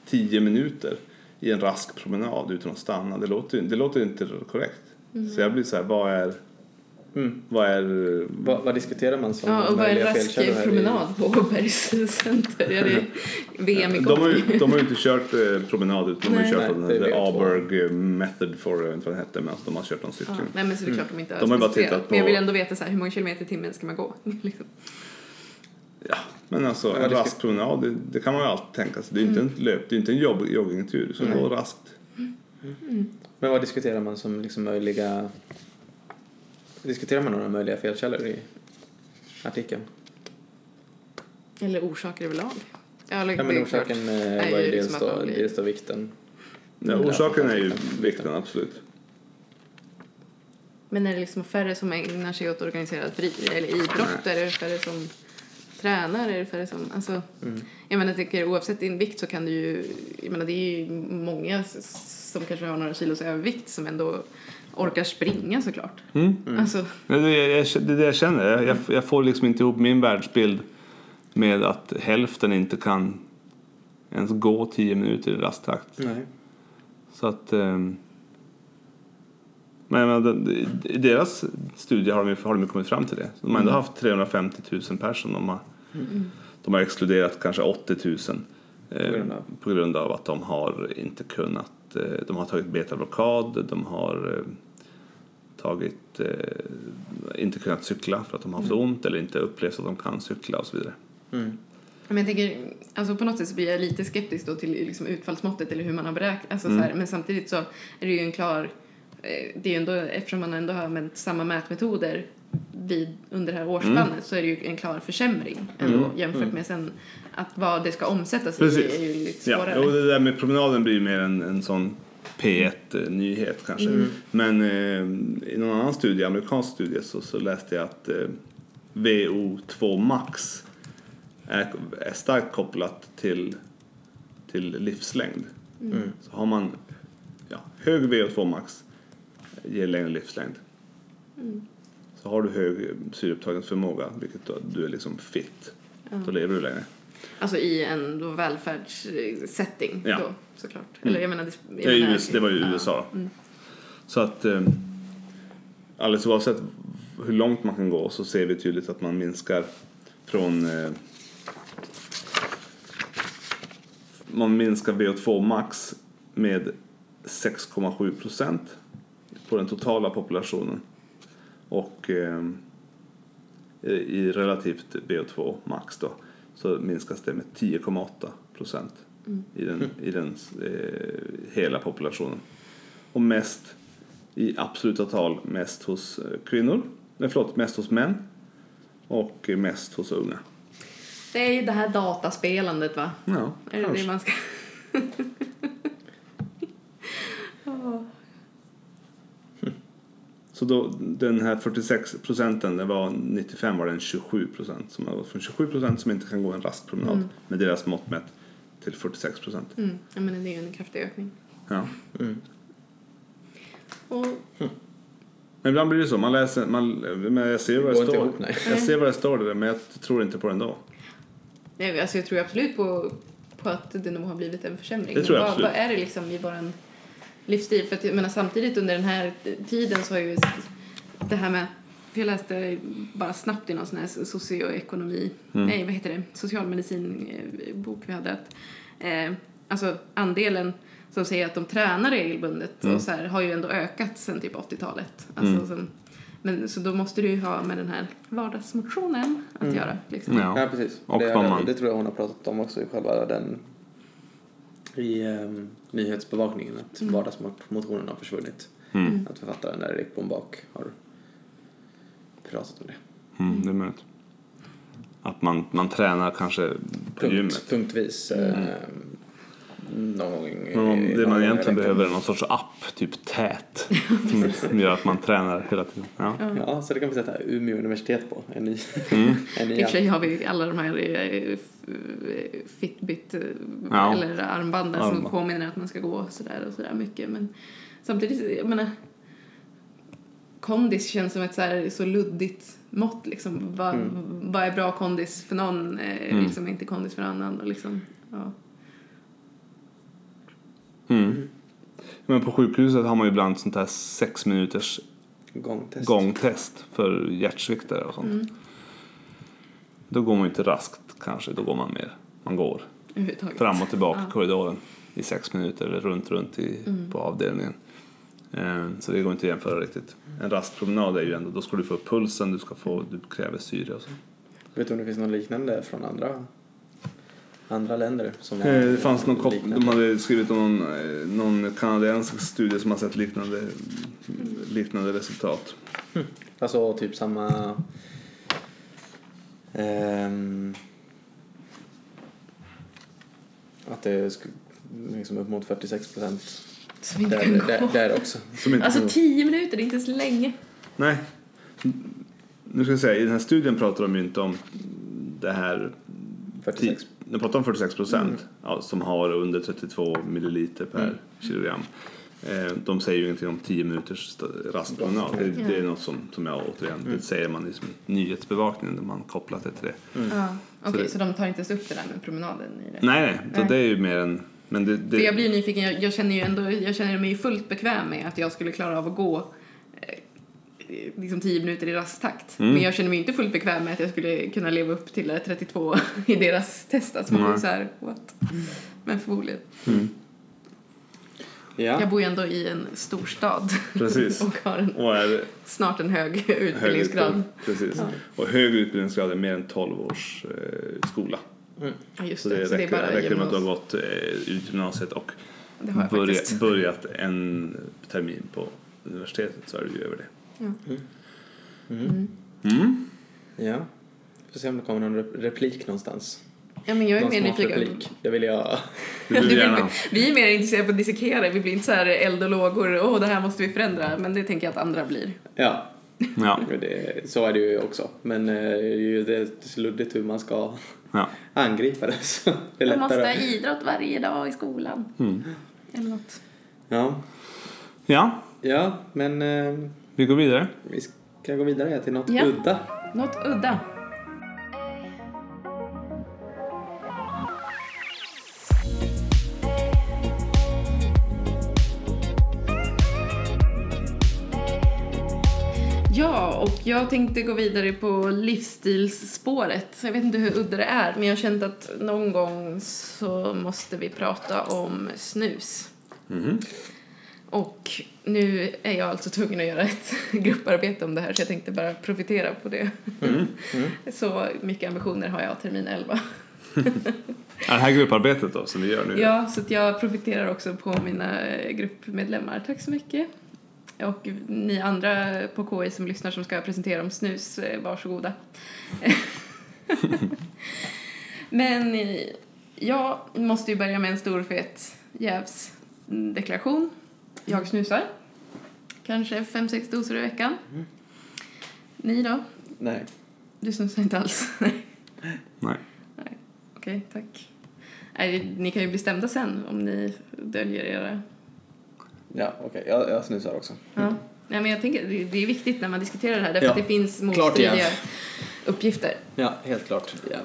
10 minuter i en rask promenad utan att stanna. Det låter, ju- det låter inte korrekt. Mm. Så jag blir så här, vad är... Mm. Vad är... Vad, vad diskuterar man som Ja, och vad är en möjliga rask felkällor här i- promenad på Åbergs center? Är det VM i De har, ju, de har ju inte kört eh, promenad utan de har ju kört Nej, den här. Aberg eh, method for, jag vet inte vad det hette, men alltså de har kört någon Ja, cykling. nej men så det är klart de inte har De har bara tittat Men jag på- vill ändå veta så här, hur många kilometer i timmen ska man gå? liksom. Ja, men alltså Ja, en det ska- rask promenad, det, det kan man ju alltid tänka sig. Det är ju inte en löp, det är inte en jobb, joggingtur, så gå raskt. Men vad diskuterar man som liksom möjliga... Diskuterar man några möjliga felkällor i artikeln? Eller orsaker överlag. Ja, men är orsaken är eh, var ju liksom dels då, blir- dels då vikten. Ja, Mm. orsaken är ju vikten, absolut. Men är det liksom färre som ägnar sig åt organiserad fri, eller idrott? Är det färre som tränar? Är det färre som... Alltså, Mm. jag menar, jag tycker, oavsett din vikt så kan du ju... Jag menar, det är ju många som kanske har några kilos övervikt som ändå orkar springa såklart. Mm. Alltså, Det är det jag, det är det jag känner. Jag, jag, jag får liksom inte ihop min världsbild med att hälften inte kan ens gå 10 minuter i rasttakt. Nej. Så att... ehm, men menar, i deras studie har de, ju- har de kommit fram till det. De har ändå haft 350 000 personer. De har, de har exkluderat kanske 80 000 eh, grund på grund av att de har inte kunnat... Eh, de har tagit betablockad, de har eh, tagit... Eh, inte kunnat cykla för att de har haft ont eller inte upplevt att de kan cykla och så vidare. Mm. Men jag tänker, alltså på något sätt så blir jag lite skeptisk då till liksom utfallsmåttet eller hur man har beräknat. Alltså Mm. men samtidigt så är det ju en klar, det är ju ändå, eftersom man ändå har använt samma mätmetoder vid, under det här årsspannet Mm. så är det ju en klar försämring ändå jämfört med sen att vad det ska omsättas i Precis. är ju lite Ja, svårare. och det där med promenaden blir ju mer en, en sån P1-nyhet kanske. Men eh, i någon annan studie, amerikansk studie, så, så läste jag att eh, VO2 max är, är starkt kopplat till, till livslängd. Mm. Så har man ja, hög VO2 max ger längre livslängd. Så har du hög syreupptagningsförmåga, vilket då, du är liksom fit, då lever du längre. Alltså i en då välfärdssetting Ja. då såklart. Eller jag menar, det, jag menar- US, det var ju ja. USA. Så att eh, alldeles oavsett hur långt man kan gå så ser vi tydligt att man minskar från eh, man minskar VO2 max med 6,7 procent på den totala populationen och eh, i relativt VO2 max då så minskas det med 10,8 procent i den, i den eh, hela populationen. Och mest i absoluta tal mest hos eh, kvinnor, nej förlåt, mest hos män och mest hos unga. Det är ju det här dataspelandet va? Ja, Är det kanske. det man ska... Ja. Så då, den här 46 procenten, det var 95 var den 27 procent. Som har gått från 27 procent som inte kan gå en rask promenad med deras mått mätt till 46 procent. Mm. Jag menar, det är ju en kraftig ökning. Ja. Mm. Och Men ibland blir det så, man läser, man, men jag ser vad det står. ihop. Jag ser vad det står där men jag tror inte på det ändå. nej, alltså, jag tror absolut på, på att det nog har blivit en försämring. Det tror jag vad, absolut. vad är det liksom i vår livsstil? För att, jag menar, samtidigt under den här tiden så har ju det här med för jag läste bara snabbt i någon sån här socioekonomi, Mm. nej vad heter det, socialmedicin-bok vi hade. Att, eh, alltså andelen som säger att de tränar regelbundet Mm. och så här, har ju ändå ökat sen typ 80-talet. Alltså, som, men, så då måste du ju ha med den här vardagsmotionen att göra. Liksom. Ja. Ja, precis. Och det, man- det tror jag hon har pratat om också i själva den i um, nyhetsbevakningen att vardagsmotionen har försvunnit. Mm. Att författaren där Erik Bombak har pratat om det. Mm, det är möjligt. Att man, man tränar kanske på Punkt, gymmet. punktvis. Eh, någon gång. i- Men om, det någon man egentligen behöver är någon sorts app, typ tät, som- som gör att man tränar hela tiden. Ja. Ja, så det kan vi sätta Umeå universitet på. En ny, Mm. en ny I och för sig har vi alla de här eh, Fitbit eh, Ja. eller armbanden som Armband. påminner att man ska gå sådär och sådär mycket. Men samtidigt, jag menar, kondis känns som ett så, här, så luddigt mått. Liksom. Vad, vad är bra kondis för någon, eh, Mm. liksom inte kondis för annan. Och liksom, ja. Mm. Men på sjukhuset har man ju ibland sånt här sex minuters Gångtest. gångtest för hjärtsviktare och sånt. Mm. Då går man ju inte raskt kanske, då går man mer. Man går fram och tillbaka i Ja. korridoren i sex minuter eller runt, runt i, Mm. på avdelningen. Eh, Så det går inte att jämföra riktigt. En rask promenad är ju ändå, då ska du få upp pulsen, du ska få, du kräver syre och så. Vet du om det finns något liknande från andra, andra länder? Som har Eh, Det fanns någon kop- de hade skrivit om någon, eh, någon kanadensisk studie som har sett liknande, liknande resultat. Alltså typ samma... ehm, att det är liksom upp mot 46 procent Som inte där, kan gå. där, där också. Som inte, Alltså tio minuter, det är inte så länge. Nej. Nu ska jag säga, i den här studien pratar de ju inte om det här 46. De pratar om 46 procent ja, som har under 32 milliliter per kilogram. Eh, de säger ju ingenting om 10 minuters st- rask promenad. Det, det är något som, som jag återigen, det säger man liksom i nyhetsbevakningen när man kopplat det till det. Ja. Okej, det- så de tar inte ens upp det där med promenaden i det? Nej, nej, så Nej. det är ju mer en... Men det, det, För jag blir nyfiken, jag, jag känner ju ändå, jag känner mig ju fullt bekväm med att jag skulle klara av att gå liksom 10 minuter i rasttakt. Mm. Men jag känner mig inte fullt bekväm med att jag skulle kunna leva upp till eh, 32 i deras test. Alltså man Nej. så här, what? Men förmodligen. Ja. Jag bor ju ändå i en storstad Precis. och har en, Och är snart en hög utbildningsgrad. utbildning. Precis. Och högre utbildningsgrad är mer än 12 års eh, skola. Ja, just Så det. det så det är räcker, bara räcker med att du har gått eh, ut gymnasiet och Det har jag börja, faktiskt. börjat en termin på universitetet så är du ju över det. Ja. Mm. Mm. ja. Får se om det kommer någon rep- replik någonstans. ja, men jag är mer nyfiken. replik. Det vill jag... Det Ja, vill gärna. vi. är mer intresserade på att dissekera. Vi blir inte så här eld och lågor, åh det här måste vi förändra. Men det tänker jag att andra blir. Ja, Ja. det, så är det ju också. Men eh, det är ju det så luddigt hur man ska ja. angripa det. Så det är Man måste ha idrott varje dag i skolan. Mm. Eller något. Ja. ja, ja, men eh, vi går vidare. vi ska gå vidare till något Ja. udda. Något udda. Ja, och jag tänkte gå vidare på livsstilsspåret. Jag vet inte hur udda det är, men jag kände att någon gång så måste vi prata om snus. Mhm. Och nu är jag alltså tvungen att göra ett grupparbete om det här så jag tänkte bara profitera på det. Så mycket ambitioner har jag termin 11. Ja, Det här grupparbetet då som vi gör nu. Ja, så jag profiterar också på mina eh, gruppmedlemmar. Tack så mycket. Och ni andra på KI som lyssnar som ska presentera om snus, eh, varsågoda. Men eh, jag måste ju börja med en stor fet jävsdeklaration. Jag snusar. Kanske fem sex doser i veckan. Ni då? Nej. Du snusar inte alls? Nej. Okej, tack. Nej, ni kan ju bli stämda sen om ni döljer era... Ja, okej. Jag, jag snusar också. Ja. Nej, men jag tänker, det, är viktigt när man diskuterar det här därför Ja, att det finns motstridiga uppgifter. Ja, helt klart. Ja.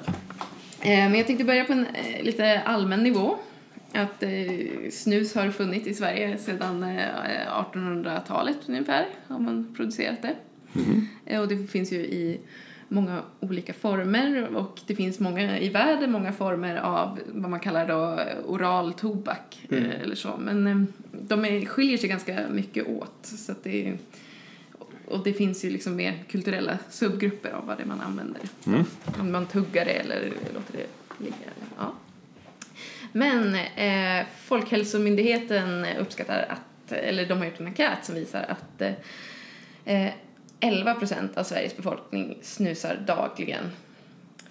Eh, men jag tänkte börja på en eh, lite allmän nivå. Att eh, snus har funnits i Sverige sedan eh, 1800-talet ungefär har man producerat det. Eh, och det finns ju i många olika former och det finns många i världen många former av vad man kallar då oral tobak eh, eller så. Men eh, de är, skiljer sig ganska mycket åt så att det är, och det finns ju liksom mer kulturella subgrupper av vad det är man använder. Mm. Om man tuggar det eller låter det ligga. Ja. Men eh, Folkhälsomyndigheten uppskattar att, eller de har gjort en enkät som visar att eh, 11 procent av Sveriges befolkning snusar dagligen.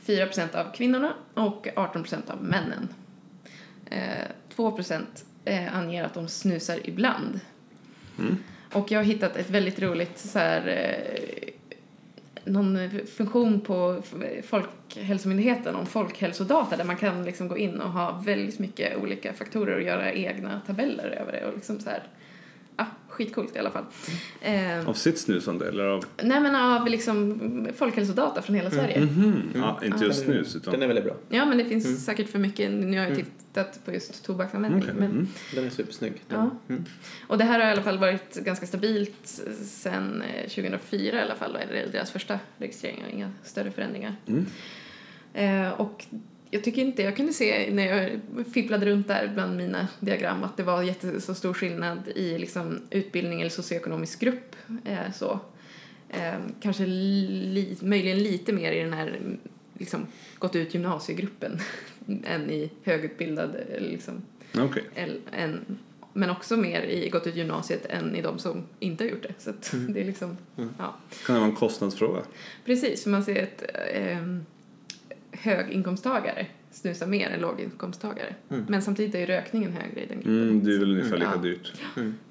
4% av kvinnorna och 18% av männen. Eh, 2 eh, anger att de snusar ibland. Och jag har hittat ett väldigt roligt så här, eh, någon funktion på Folkhälsomyndigheten om folkhälsodata där man kan liksom gå in och ha väldigt mycket olika faktorer och göra egna tabeller över det och liksom så här, skitcoolt i alla fall. Eh, Av sitt snusande eller av... nej men av liksom folkhälsodata från hela Sverige. Mhm. Ja, inte just Den är- snus utan... Den är väldigt bra. Ja men det finns säkert för mycket, nu har jag tittat på just tobaksanvändning. Okej, Men, mm. Den är supersnygg. Ja. Mm. Och det här har i alla fall varit ganska stabilt eh, 2004 i alla fall, är det deras första registrering och inga större förändringar. Mm. Eh, och jag tycker inte, jag kunde se när jag fipplade runt där bland mina diagram att det var jätte, så stor skillnad i liksom utbildning eller socioekonomisk grupp. Eh, så. Eh, kanske li, möjligen lite mer i den här liksom, gått ut gymnasiegruppen än i högutbildad eller liksom, Okej. el- än, men också mer i gått ut gymnasiet än i de som inte har gjort det. Så att det är liksom, ja. Kan det vara en kostnadsfråga? Precis, för man ser att ehm, höginkomsttagare snusar mer än låginkomsttagare. Men samtidigt är ju rökningen högre i den gruppen. Mm, det är väl ungefär lika Ja. dyrt.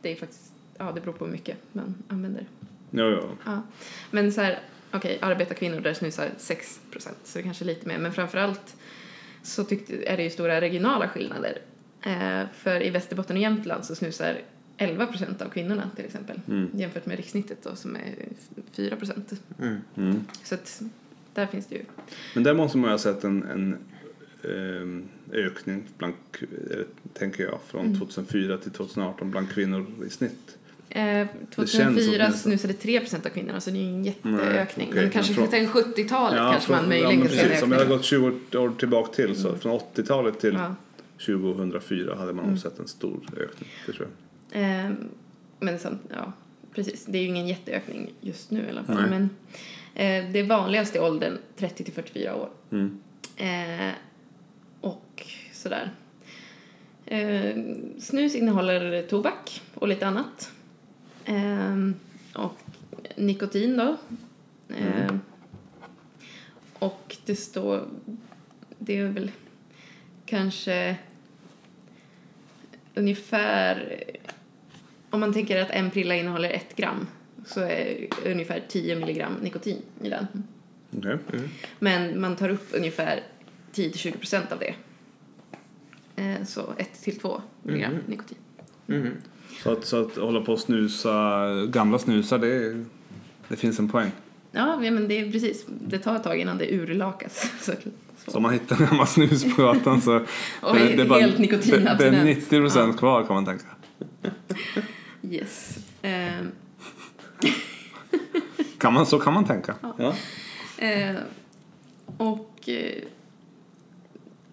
Det är faktiskt, ja det beror på hur mycket man använder. Ja, ja. Ja. Men så här, okej, arbetarkvinnor där snusar 6 procent, så det är kanske lite mer. Men framförallt så tyckte, är det ju stora regionala skillnader. Eh, för i Västerbotten och Jämtland så snusar 11 procent av kvinnorna till exempel. Jämfört med rikssnittet då som är 4 procent. Mm. Så att där finns det ju. Men där måste man ju ha sett en, en ehm, ökning bland, tänker jag, från Mm. 2004 till 2018 bland kvinnor i snitt. Eh, känns 2004 åtminstone. snusade 3 procent av kvinnorna så det är ju en jätteökning. okej, men kanske från- sen 70-talet kanske man möjligen kan en precis. Om jag har gått 20 år tillbaka till så från 80-talet till Ja. 2004 hade Mm. man nog sett en stor ökning. Det tror jag. Eh, men sen, ja, precis. Det är ju ingen jätteökning just nu i alla fall. Nej. Men eh, det vanligaste är åldern 30 till 44 år. Mm. Eh, och sådär. Eh, snus innehåller tobak och lite annat. Eh, och nikotin då. Eh, Och det står... Det är väl kanske ungefär... Om man tänker att en prilla innehåller ett gram så är ungefär 10 milligram nikotin i den. Okej. Men man tar upp ungefär 10-20 procent av det. Eh, Så 1-2 milligram nikotin. Mhm. Så, att, så att hålla på och snusa gamla snusar, det, det finns en poäng. Ja, men det är precis. Det tar ett tag innan det urlakas. Så, Så om man hittar en gammal snus på gatan så Och är helt nikotinabstinent. det, det är 90 procent Ja. kvar kan man tänka. Yes. Eh, Kan man, så kan man tänka. Ja. Eh, och eh,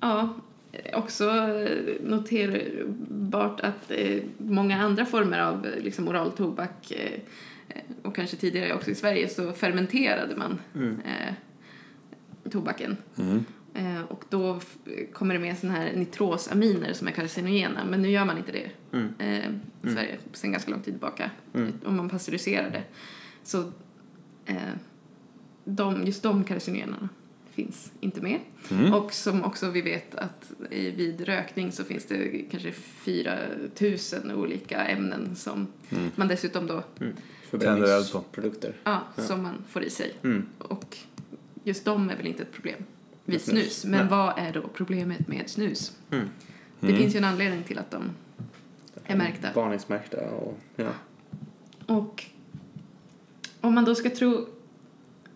ja, också noterbart att eh, många andra former av eh, liksom oral tobak eh, och kanske tidigare också i Sverige så fermenterade man eh, tobaken. Eh, och då kommer det med såna här nitrosaminer som är carcinogena, men nu gör man inte det eh, i Sverige sedan ganska lång tid tillbaka. Om man pasteuriserar det. Så eh, de, just de carcinogenerna finns inte med. Och som också vi vet att i, vid rökning så finns det kanske 4000 olika ämnen som man dessutom då, Tänder eld på. Produkter. ja, som man får i sig. Mm. Och just de är väl inte ett problem vid snus. snus. Men Nej. vad är då problemet med snus? Mm. Det finns ju en anledning till att de är märkta. Varningsmärkta och ja. Och om man då ska tro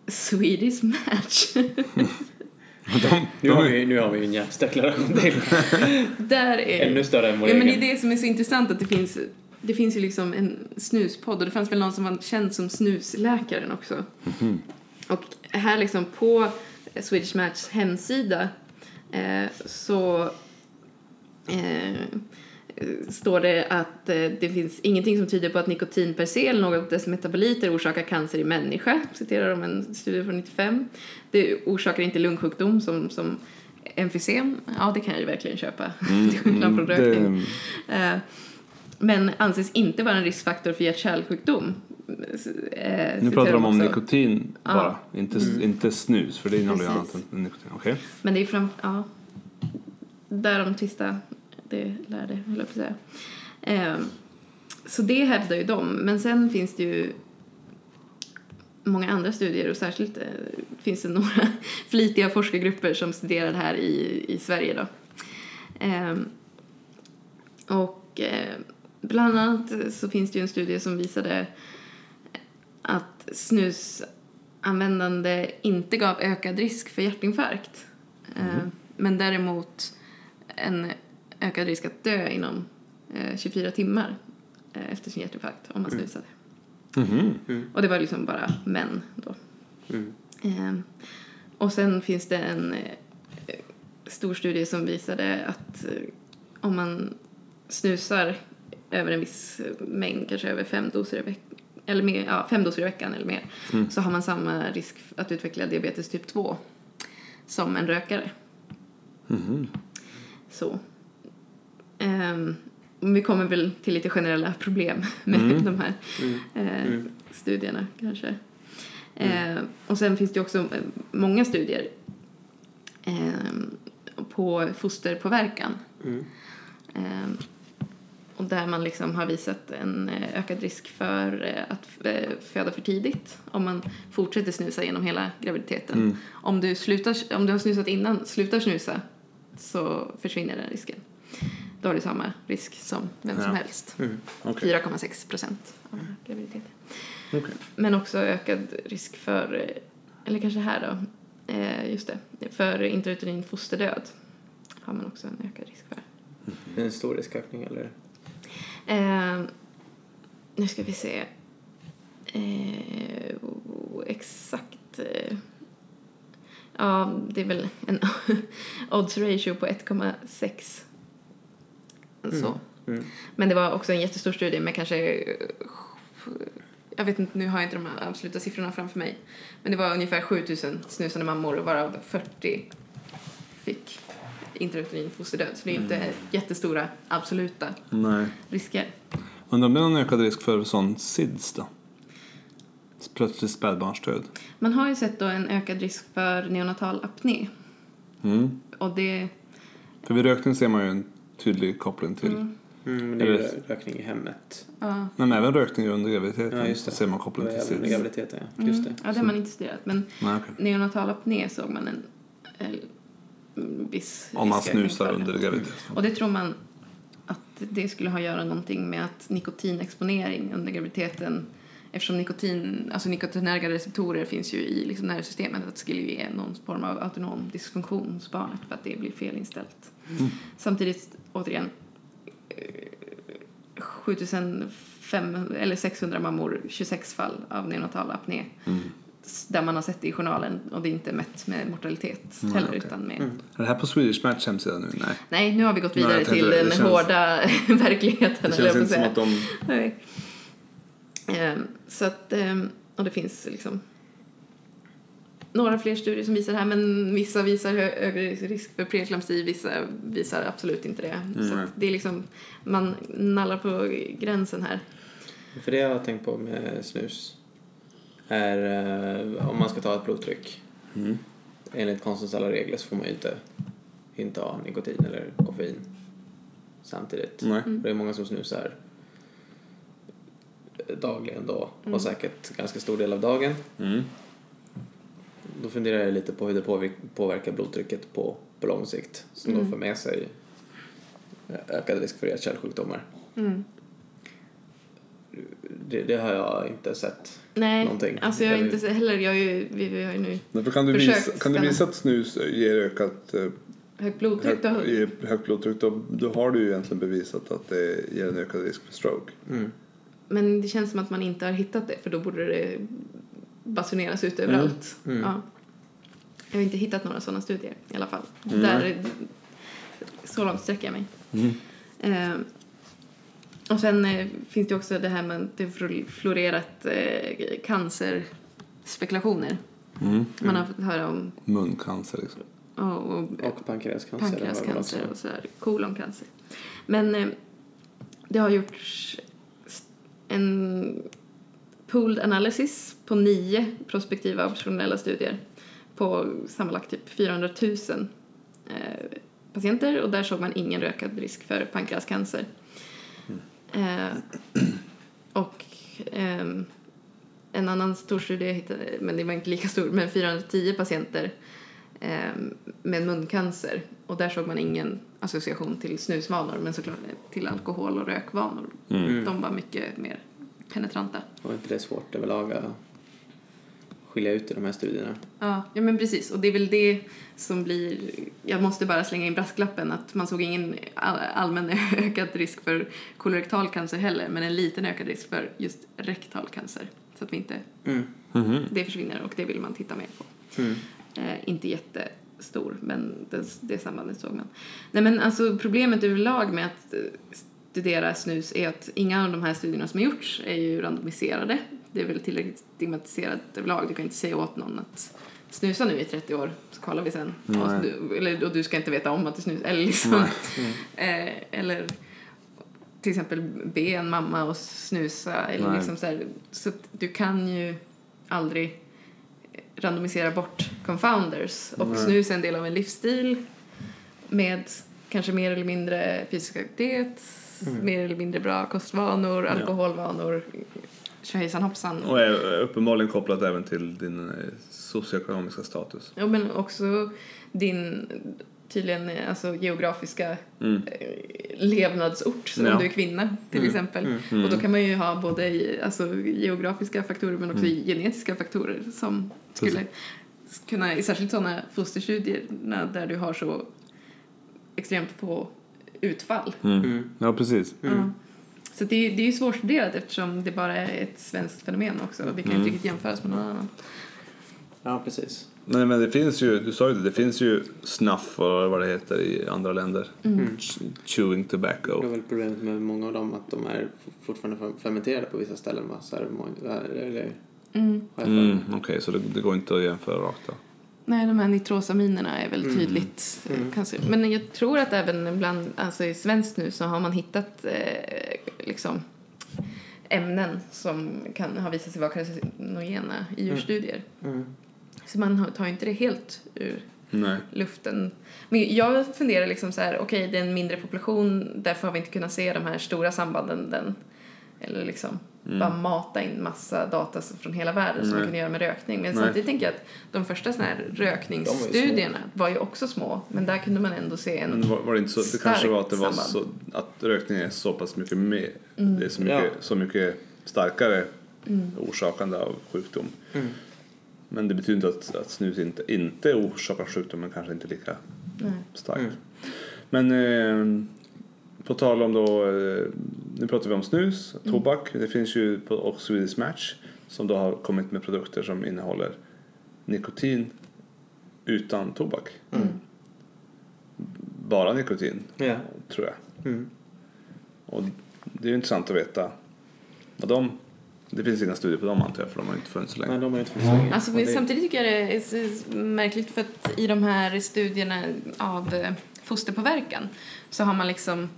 Swedish Match. De, Nu har vi, nu har vi en jävsdeklaration till. där är... Ännu större än vår Ja, men det egen. är det som är så intressant att det finns, det finns ju liksom en snuspodd och det fanns väl någon som var känd som snusläkaren också. Och här liksom på Swedish Matchs hemsida eh, så eh, står det att eh, det finns ingenting som tyder på att nikotin per se eller något av dess metaboliter orsakar cancer i människa, citerar de en studie från 95. Det orsakar inte lungsjukdom som, som emfysem. Ja, det kan jag ju verkligen köpa, till skillnad från rökning. Eh, Men anses inte vara en riskfaktor för hjärt-kärlsjukdom. Eh, Nu pratar de om också. nikotin Ja. bara, inte, inte snus för det innehåller ju annat än nikotin. Okej. Men det är fram... Ja. Där de tvista, det lärde, höll jag på att säga. Ehm, så det hävdar ju de. Men sen finns det ju många andra studier och särskilt eh, finns det några flitiga forskargrupper som studerar det här i, i Sverige då. Ehm, och eh, bland annat så finns det ju en studie som visade att snusanvändande inte gav ökad risk för hjärtinfarkt. Eh, men däremot en ökad risk att dö inom eh, 24 timmar eh, efter sin hjärtinfarkt om man snusade. Mhm. Och det var liksom bara män då. Mm. Eh, och sen finns det en eh, stor studie som visade att eh, om man snusar över en viss mängd, kanske över fem doser i veckan, eller mer, ja, fem doser i veckan eller mer, så har man samma risk att utveckla diabetes typ 2 som en rökare. Så. Ehm, vi kommer väl till lite generella problem med de här eh, studierna kanske. Eh, och sen finns det ju också eh, många studier eh, på fosterpåverkan. Mm. Och där man liksom har visat en eh, ökad risk för eh, att eh, föda för tidigt om man fortsätter snusa genom hela graviditeten. Om, du slutar, om du har snusat innan, slutar snusa så försvinner den risken. Då har du samma risk som vem som Ja. helst. Mm. Okej. 4,6 procent av graviditeten. Okej. Men också ökad risk för, eller kanske här då, just det, för intrauterin fosterdöd har man också en ökad risk för. Är en stor riskökning eller? Eh, nu ska vi se. Eh, oh, exakt. Eh, ja, det är väl en odds ratio på 1,6. Så. Mm. Men det var också en jättestor studie med kanske jag vet inte, nu har jag inte de absoluta siffrorna framför mig. Men det var ungefär 7000 snusande mammor varav 40 fick intrauterin fosterdöd. Så det är inte jättestora absoluta Nej. risker. Undrar om det är någon ökad risk för sån SIDS då? Plötslig spädbarnsdöd. Man har ju sett då en ökad risk för neonatal apné. Mm. Och det, För vid rökning ser man ju en tydlig koppling till. Mm. Mm, men det är ju Eller- rökning i hemmet. ja, Nej, men även rökning under graviditeten Ja, just det. ser man koppling till SIDS. graviditeten, ja. mm, Just det. ja, det har man inte studerat. Men Nej, okej. neonatal apné såg man en, en viss Om man snusar för. under graviditeten. Och det tror man att det skulle ha att göra någonting med att nikotinexponering under graviditeten eftersom nikotin, alltså nikotinärga receptorer finns ju i liksom nervsystemet att det skulle ge någon form av autonom dysfunktion hos barnet för att det blir felinställt. Samtidigt, återigen, eh, 7500 eller 600 mammor, 26 fall av neonatal apné s- där man har sett det i journalen och det är inte mätt med mortalitet heller okej. utan med Är det här på Swedish Match hemsida nu? Nej. Nej, nu har vi gått Nej, vidare jag tänkte till det. den känns- hårda verkligheten. Det jag känns inte som att de... Nej. Ehm, så att, ehm, och det finns liksom några fler studier som visar det här, men vissa visar hö- högre risk för preeklampsi, vissa visar absolut inte det. Så Nej. att det är liksom, man nallar på gränsen här. För det jag har tänkt på med snus är eh, om man ska ta ett blodtryck. Mm. Enligt konstens alla regler så får man ju inte inta nikotin eller koffein samtidigt. Nej. Det är många som snusar dagligen då Mm. och säkert ganska stor del av dagen. Mm. Då funderar jag lite på hur det påverk- påverkar blodtrycket på, på lång sikt som Mm. då för med sig ökad risk för hjärt-kärlsjukdomar. Mm. Det, det har jag inte sett. Nej, Någonting. alltså jag är Eller- inte så heller, jag är ju, vi, vi har ju nu Därför kan du, Försök, visa, kan du visa att snus ger ökat eh, högt blodtryck. högt, Då, ger högt blodtryck då, då har du ju egentligen bevisat att det ger en ökad risk för stroke. Mm. Men det känns som att man inte har hittat det för då borde det basuneras ut överallt. Mm. Ja. Jag har inte hittat några sådana studier i alla fall. Mm. Där, så långt sträcker jag mig. Mm. Eh, och sen eh, finns det också det här med att det florerat eh, cancerspekulationer. Mm. Man har fått höra om Muncancer liksom. och, och Och pankreascancer. pankreascancer och sådär, koloncancer. Men eh, Det har gjorts en pooled analysis på nio prospektiva observationella studier på sammanlagt typ 400 000 eh, patienter och där såg man ingen ökad risk för pankreascancer. Eh, och ehm, en annan stor studie, jag hittade, men det var inte lika stor, men 410 patienter ehm, med muncancer och där såg man ingen association till snusvanor men såklart till alkohol och rökvanor. Mm. De var mycket mer penetranta. Och inte det svårt överlag att skilja ut i de här studierna. Ja, ja men precis. Och det är väl det som blir... Jag måste bara slänga in brasklappen att man såg ingen all- allmän ökad risk för kolorektal cancer heller, men en liten ökad risk för just rektal cancer. Så att vi inte... Mm. Mhm. Det försvinner och det vill man titta mer på. Mm. Eh, inte jättestor, men det, det sambandet såg man. Nej men alltså problemet överlag med att eh, studera snus är att inga av de här studierna som har gjorts är ju randomiserade. Det är väl tillräckligt stigmatiserat överlag. Du kan inte säga åt någon att snusa nu i 30 år så kollar vi sen. Och, du, eller, och du ska inte veta om att du snusar. Eller liksom, Nej. eh, eller till exempel be en mamma att snusa. Eller Nej. liksom så här, så du kan ju aldrig randomisera bort confounders. Och Nej. snus är en del av en livsstil med kanske mer eller mindre fysisk aktivitet, Mm. mer eller mindre bra kostvanor, Ja. Tjohejsan hoppsan. Och är uppenbarligen kopplat även till din eh, socioekonomiska status. Ja, men också din tydligen eh, alltså, geografiska Mm. eh, levnadsort som Ja. du är kvinna till Mm. exempel. Mm. Och då kan man ju ha både alltså, geografiska faktorer men också Mm. genetiska faktorer som skulle kunna, särskilt sådana fosterstudierna där du har så extremt få utfall. Mm. Mm. Ja, precis. Mm. Så det är, det är ju svårstuderat eftersom det bara är ett svenskt fenomen också. Det kan ju Mm. inte riktigt jämföras med någon annan. Ja, precis. Nej, men det finns ju, du sa ju det, det finns ju snuff och vad det heter i andra länder. Mm. Ch- Chewing Det är tobacco. väl problemet med många av dem att de är fortfarande fer- fermenterade på vissa ställen va? Så är det eller, Mm. Mm. Okej, så det, det går inte att jämföra rakt då. Nej, de här nitrosaminerna är väl Mm. tydligt eh, Mm. cancer. Men jag tror att även bland, alltså i svenskt nu så har man hittat eh, liksom ämnen som kan ha visat sig vara carcinogena i djurstudier. Mm. Så man har- tar ju inte det helt ur Nej. luften. Men jag funderar liksom så här, okej det är en mindre population, därför har vi inte kunnat se de här stora sambanden. Den, eller liksom Mm. bara mata in massa data från hela världen som man kunde göra med rökning. Men Nej. samtidigt tänker jag att de första såna här rökningsstudierna var ju också små, men där kunde man ändå se en... Men var, var det inte så, det Starkt kanske var att det var så, att rökning är så pass mycket mer, Mm. det är så mycket, Ja. så mycket starkare orsakande av sjukdom. Mm. Men det betyder inte att, att snus inte, inte orsakar sjukdom, men kanske inte lika Nej. starkt. Mm. Men eh, på tal om då, eh, nu pratar vi om snus, tobak. Det finns ju på och Swedish Match som då har kommit med produkter som innehåller nikotin utan tobak. Mm. Bara nikotin, Ja. tror jag. Mm. Och det är ju intressant att veta vad de... Det finns inga studier på dem antar jag, för de har inte funnits så länge. Nej, de har inte funnits länge. Alltså, det- Samtidigt tycker jag det är märkligt för att i de här studierna av eh, fosterpåverkan så har man liksom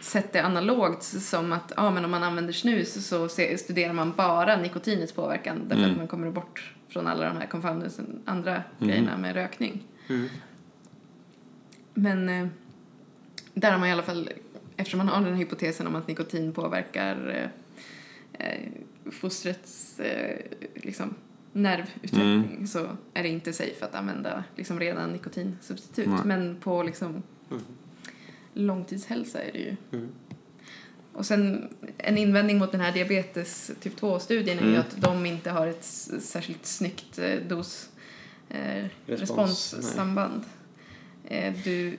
sett det analogt som att ja, men om man använder snus så studerar man bara nikotinets påverkan därför Mm. att man kommer bort från alla de här confounders andra grejerna med rökning. Mm. Men eh, där har man i alla fall, eftersom man har den här hypotesen om att nikotin påverkar eh, eh, fostrets eh, liksom, nervutveckling så är det inte safe att använda liksom, redan nikotinsubstitut. Nej. Men på liksom, Mm. Långtidshälsa är det ju. Mm. Och sen en invändning mot den här diabetes typ 2-studien är ju Mm. att de inte har ett särskilt snyggt eh, dos eh, Respons, responssamband. Eh, du,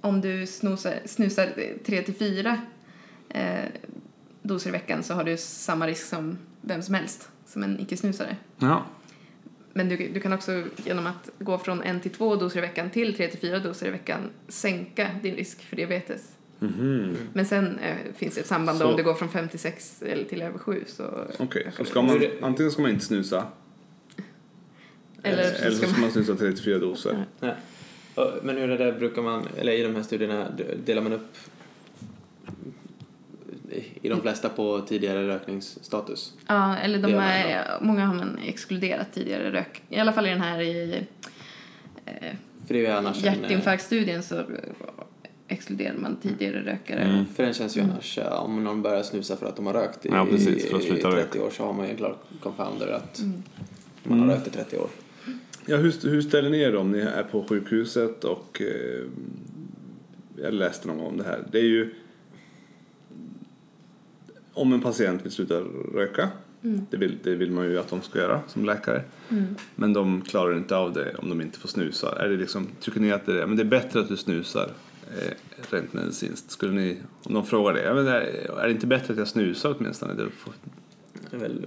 om du snosar, snusar 3 till 4 eh, doser i veckan så har du samma risk som vem som helst, som en icke-snusare. Ja. Men du, du kan också genom att gå från en till två doser i veckan till tre till fyra doser i veckan sänka din risk för diabetes. Mhm. Men sen eh, finns det ett samband Så- om du går från 5 till 6 eller till över 7 så... Okej, så ökar ska det. man, det- antingen ska man inte snusa Eller eller, så eller ska så ska man... man snusa 34 doser. Ja. Men hur är det där brukar man, eller i de här studierna, delar man upp i de flesta på tidigare rökningsstatus. Ja, eller de är, många har man exkluderat tidigare rök. I alla fall i den här i eh, eh, hjärtinfarktstudien så exkluderar man tidigare rökare. Mm. För den känns ju annars, eh, om någon börjar snusa för att de har rökt i, Ja, precis, för att i sluta 30 röka. år så har man ju en klar confounder att Mm. man har Mm. rökt i 30 år. Ja, hur, hur ställer ni er om ni är på sjukhuset och eh, jag läste någon gång om det här. Det är ju om en patient vill sluta röka, Mm. det, vill, det vill man ju att de ska göra som läkare, Mm. men de klarar inte av det om de inte får snusa. Är det liksom, tycker ni att det är, men det är bättre att du snusar eh, rent medicinskt? Skulle ni, om de frågar det, ja, men är, är det inte bättre att jag snusar åtminstone? Det får, Jag mm,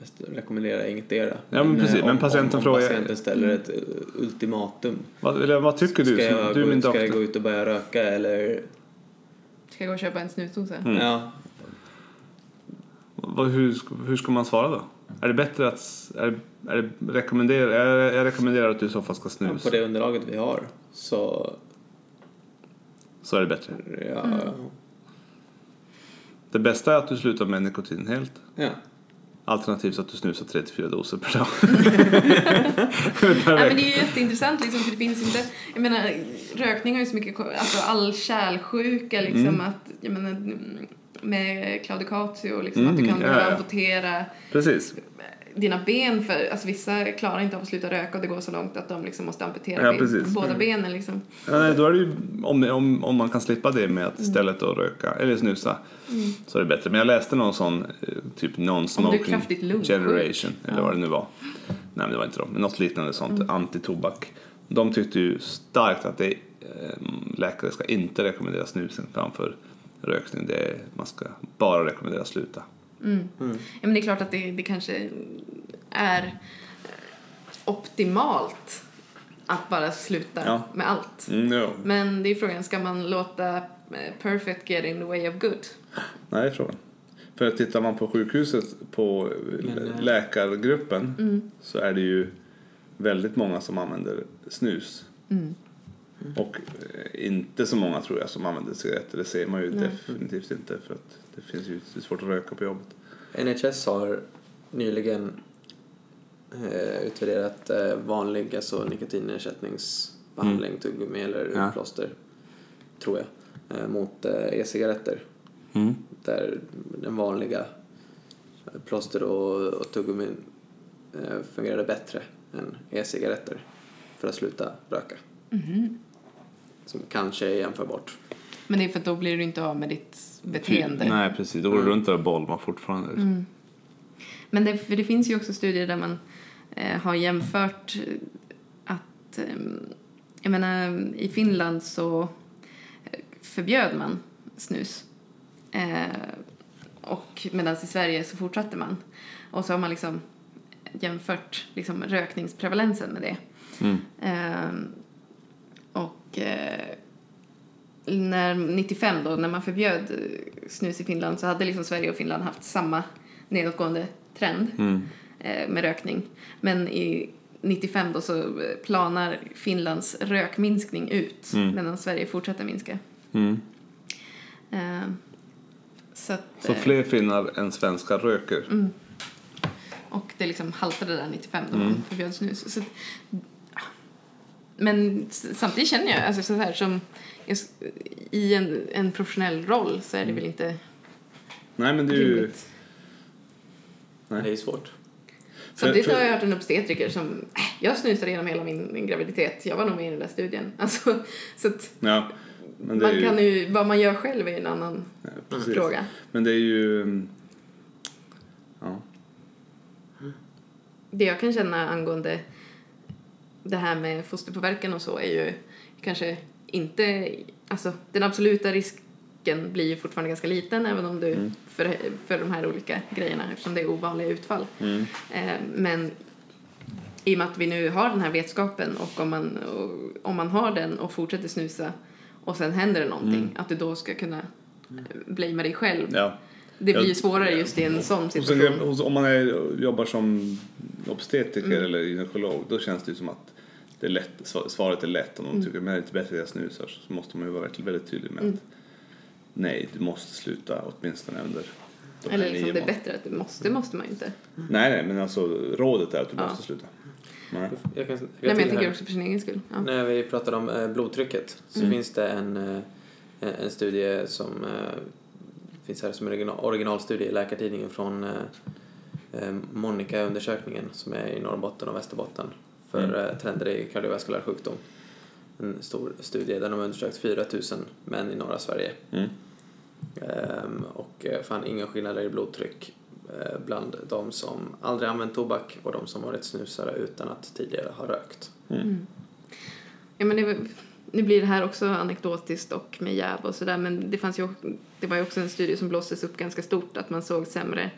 bäst rekommendera ingetdera. Ja, men precis. eh, Men om, patienten om, om frågar- patienten ställer ett eh, ultimatum. vad, eller, vad tycker du? Ska som- jag, du ska jag gå ut och börja röka eller? Ska jag gå och köpa en snusdosa? Mm. Ja, Vad, hur, ska- hur ska man svara då? Är det bättre att... Är, det- är det rekommenderar, jag, jag rekommenderar att du i så fall ska på snusa. det underlaget vi har så Så är det bättre. ja, Mm. Det bästa är att du slutar med nikotin helt. ja. Alternativt att du snusar 3-4 doser per dag. Ja, men det är ju jätteintressant liksom, för det finns inte, jag menar, rökning har ju så mycket, alltså all kärlsjuka liksom Mm. att, jag menar, mm, med claudicatio liksom, Mm, att du kan ja, ja. amputera Precis. dina ben för, alltså vissa klarar inte av att sluta röka och det går så långt att de liksom måste amputera Ja, ben- båda Mm. benen liksom. Ja, nej, då är det ju, om, om, om man kan slippa det med att istället då röka eller snusa så är det bättre. Men jag läste någon sån eh, typ non-smoking generation eller vad det nu var. Nej men det var inte de, men något liknande sånt, anti-tobak. De tyckte ju starkt att det, eh, läkare ska inte rekommendera snusning framför rökning. Det är, man ska bara rekommendera sluta. Mm. Mm. Ja, men det är klart att det, det kanske är optimalt att bara sluta Ja. med allt. Mm, ja. Men det är frågan, ska man låta eh, perfect get in the way of good? Nej, det är frågan. För tittar man på sjukhuset på Men, eh, läkargruppen Mm. så är det ju väldigt många som använder snus. Mm. Och eh, inte så många tror jag som använder cigaretter. Det ser man ju Nej. definitivt inte för att det finns ju det är svårt att röka på jobbet. NHS har nyligen eh, utvärderat eh, vanlig alltså nikotinersättningsbehandling, tuggummi eller Mm. Ja. plåster, tror jag, eh, mot eh, e-cigaretter. Där den vanliga plåster och, och tuggummi eh, fungerade bättre än e-cigaretter för att sluta röka. Mhm. Som kanske är jämförbart. Men det är för att då blir du inte av med ditt beteende. Nej, precis. Då går du runt där och bolmar fortfarande. Mm. Men det, för det finns ju också studier där man eh, har jämfört att, eh, jag menar i Finland så eh, förbjöd man snus. Eh, och medan i Sverige så fortsatte man. Och så har man liksom jämfört liksom rökningsprevalensen med det. Mm. Och eh, när 95 då, när man förbjöd eh, snus i Finland så hade liksom Sverige och Finland haft samma nedåtgående trend Mm. eh, med rökning. Men i 95 då så planar Finlands rökminskning ut Mm. medan Sverige fortsätter minska. Mm. Eh, så att, Så fler finnar än svenskar röker. Mm. Och det liksom haltade där 95 då Mm. man förbjöd snus. Så. Men samtidigt känner jag, alltså så här som i en, en professionell roll så är det väl inte Nej, men det är ju... Nej. Det är svårt. Samtidigt för- har jag hört en obstetriker som, äh, jag snusade genom hela min, min graviditet, jag var nog med i den där studien. Alltså, så att Ja, men det är man ju... kan ju, vad man gör själv är en annan Ja, fråga. Men det är ju... mm, Ja. Det jag kan känna angående det här med fosterpåverkan och så är ju kanske inte, alltså den absoluta risken blir ju fortfarande ganska liten även om du, Mm. för, för de här olika grejerna eftersom det är ovanliga utfall. Mm. Eh, men i och med att vi nu har den här vetskapen och om man, och, om man har den och fortsätter snusa och sen händer det någonting, Mm. att du då ska kunna eh, blamea dig själv. ja. Det blir ju svårare just i en sån Och sen, situation. om man är, jobbar som obstetriker Mm. eller gynekolog då känns det ju som att det är lätt, sva- svaret är lätt. Om de Mm. tycker att det är inte bättre att jag snusar så måste man ju vara väldigt, väldigt tydlig med Mm. att nej, du måste sluta åtminstone under de Eller liksom det är bättre att du måste, måste man ju inte. Nej, nej, men alltså rådet är att du Ja. måste sluta. Nej. Jag kan, jag Nej men jag tänker här. också för sin egen skull. Ja. När vi pratade om eh, blodtrycket så Mm. finns det en, eh, en studie som eh, finns här som en original, originalstudie i Läkartidningen från eh, eh, Monica-undersökningen som är i Norrbotten och Västerbotten för Mm. eh, trender i kardiovaskulär sjukdom. En stor studie där de har undersökt 4 000 män i norra Sverige Mm. Ehm, och eh, fann inga skillnader i blodtryck eh, bland de som aldrig använt tobak och de som varit snusare utan att tidigare ha rökt. Ja, men det, nu blir det här också anekdotiskt och med jäv och sådär men det fanns ju det var ju också en studie som blåstes upp ganska stort att man såg sämre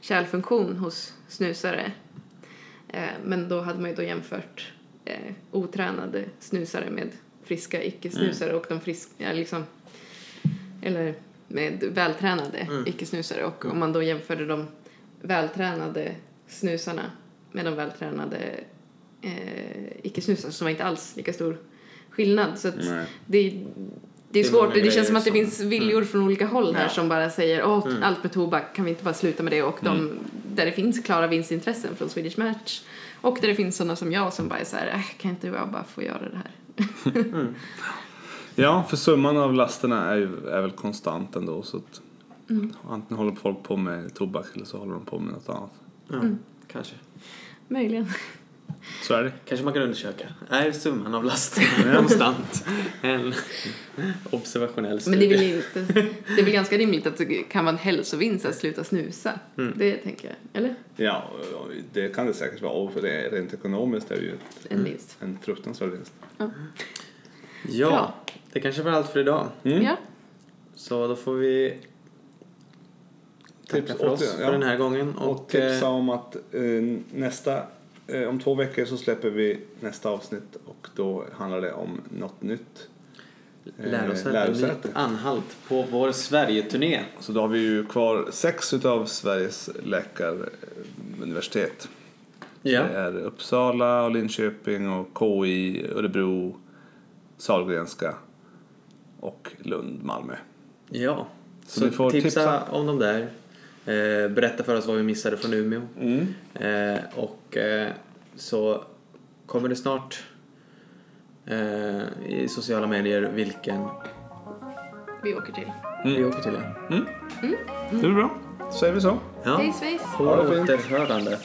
kärlfunktion hos snusare. Eh, men då hade man ju då jämfört eh, otränade snusare med friska icke-snusare och de friska, liksom, eller med vältränade Mm. icke-snusare och om man då jämförde de vältränade snusarna med de vältränade eh, icke-snusarna så var inte alls lika stor skillnad. Så det, det är Det är svårt, det, känns som att det som- finns viljor från olika håll här Ja. som bara säger åh, Mm. allt med tobak, kan vi inte bara sluta med det? Och de, där det finns klara vinstintressen från Swedish Match. Och där det finns sådana som jag som bara är så här, äh, kan inte jag bara få göra det här? Ja, för summan av lasterna är, ju, är väl konstant ändå. Så att Antingen håller folk på med tobak eller så håller de på med något annat. Ja, Mm. kanske. Möjligen. Så är det. Kanske man kan undersöka. Är summan av lasten konstant? En observationell Men studie. det är, väl inte, det är väl ganska rimligt att det kan vara en hälsovinst att sluta snusa. Mm. Det tänker jag. Eller? Ja, det kan det säkert vara. Och för det, rent ekonomiskt är det ju ett, En vinst. en fruktansvärd vinst. Ja, Bra. det kanske var allt för idag. Mm. Ja. Så då får vi tacka Tips för oss återigen, för ja. den här gången. Och Och, tipsa eh, om att eh, nästa, om två veckor så släpper vi nästa avsnitt och då handlar det om något nytt. Eh, lärosäte, lärosäte. anhalt på vår Sverige-turné. Så då har vi ju kvar sex utav Sveriges läkaruniversitet. Ja. Det är Uppsala, och Linköping, och KI, Örebro, Sahlgrenska och Lund, Malmö. Ja, Så så, tipsa, tipsa. om dem där. Eh, berätta för oss vad vi missade från Umeå. Mm. Eh, och eh, så kommer det snart eh, i sociala medier vilken Vi åker till. vi åker till. Ja. Det blir bra. Säger vi så. Ja. Hej svejs! På återhörande.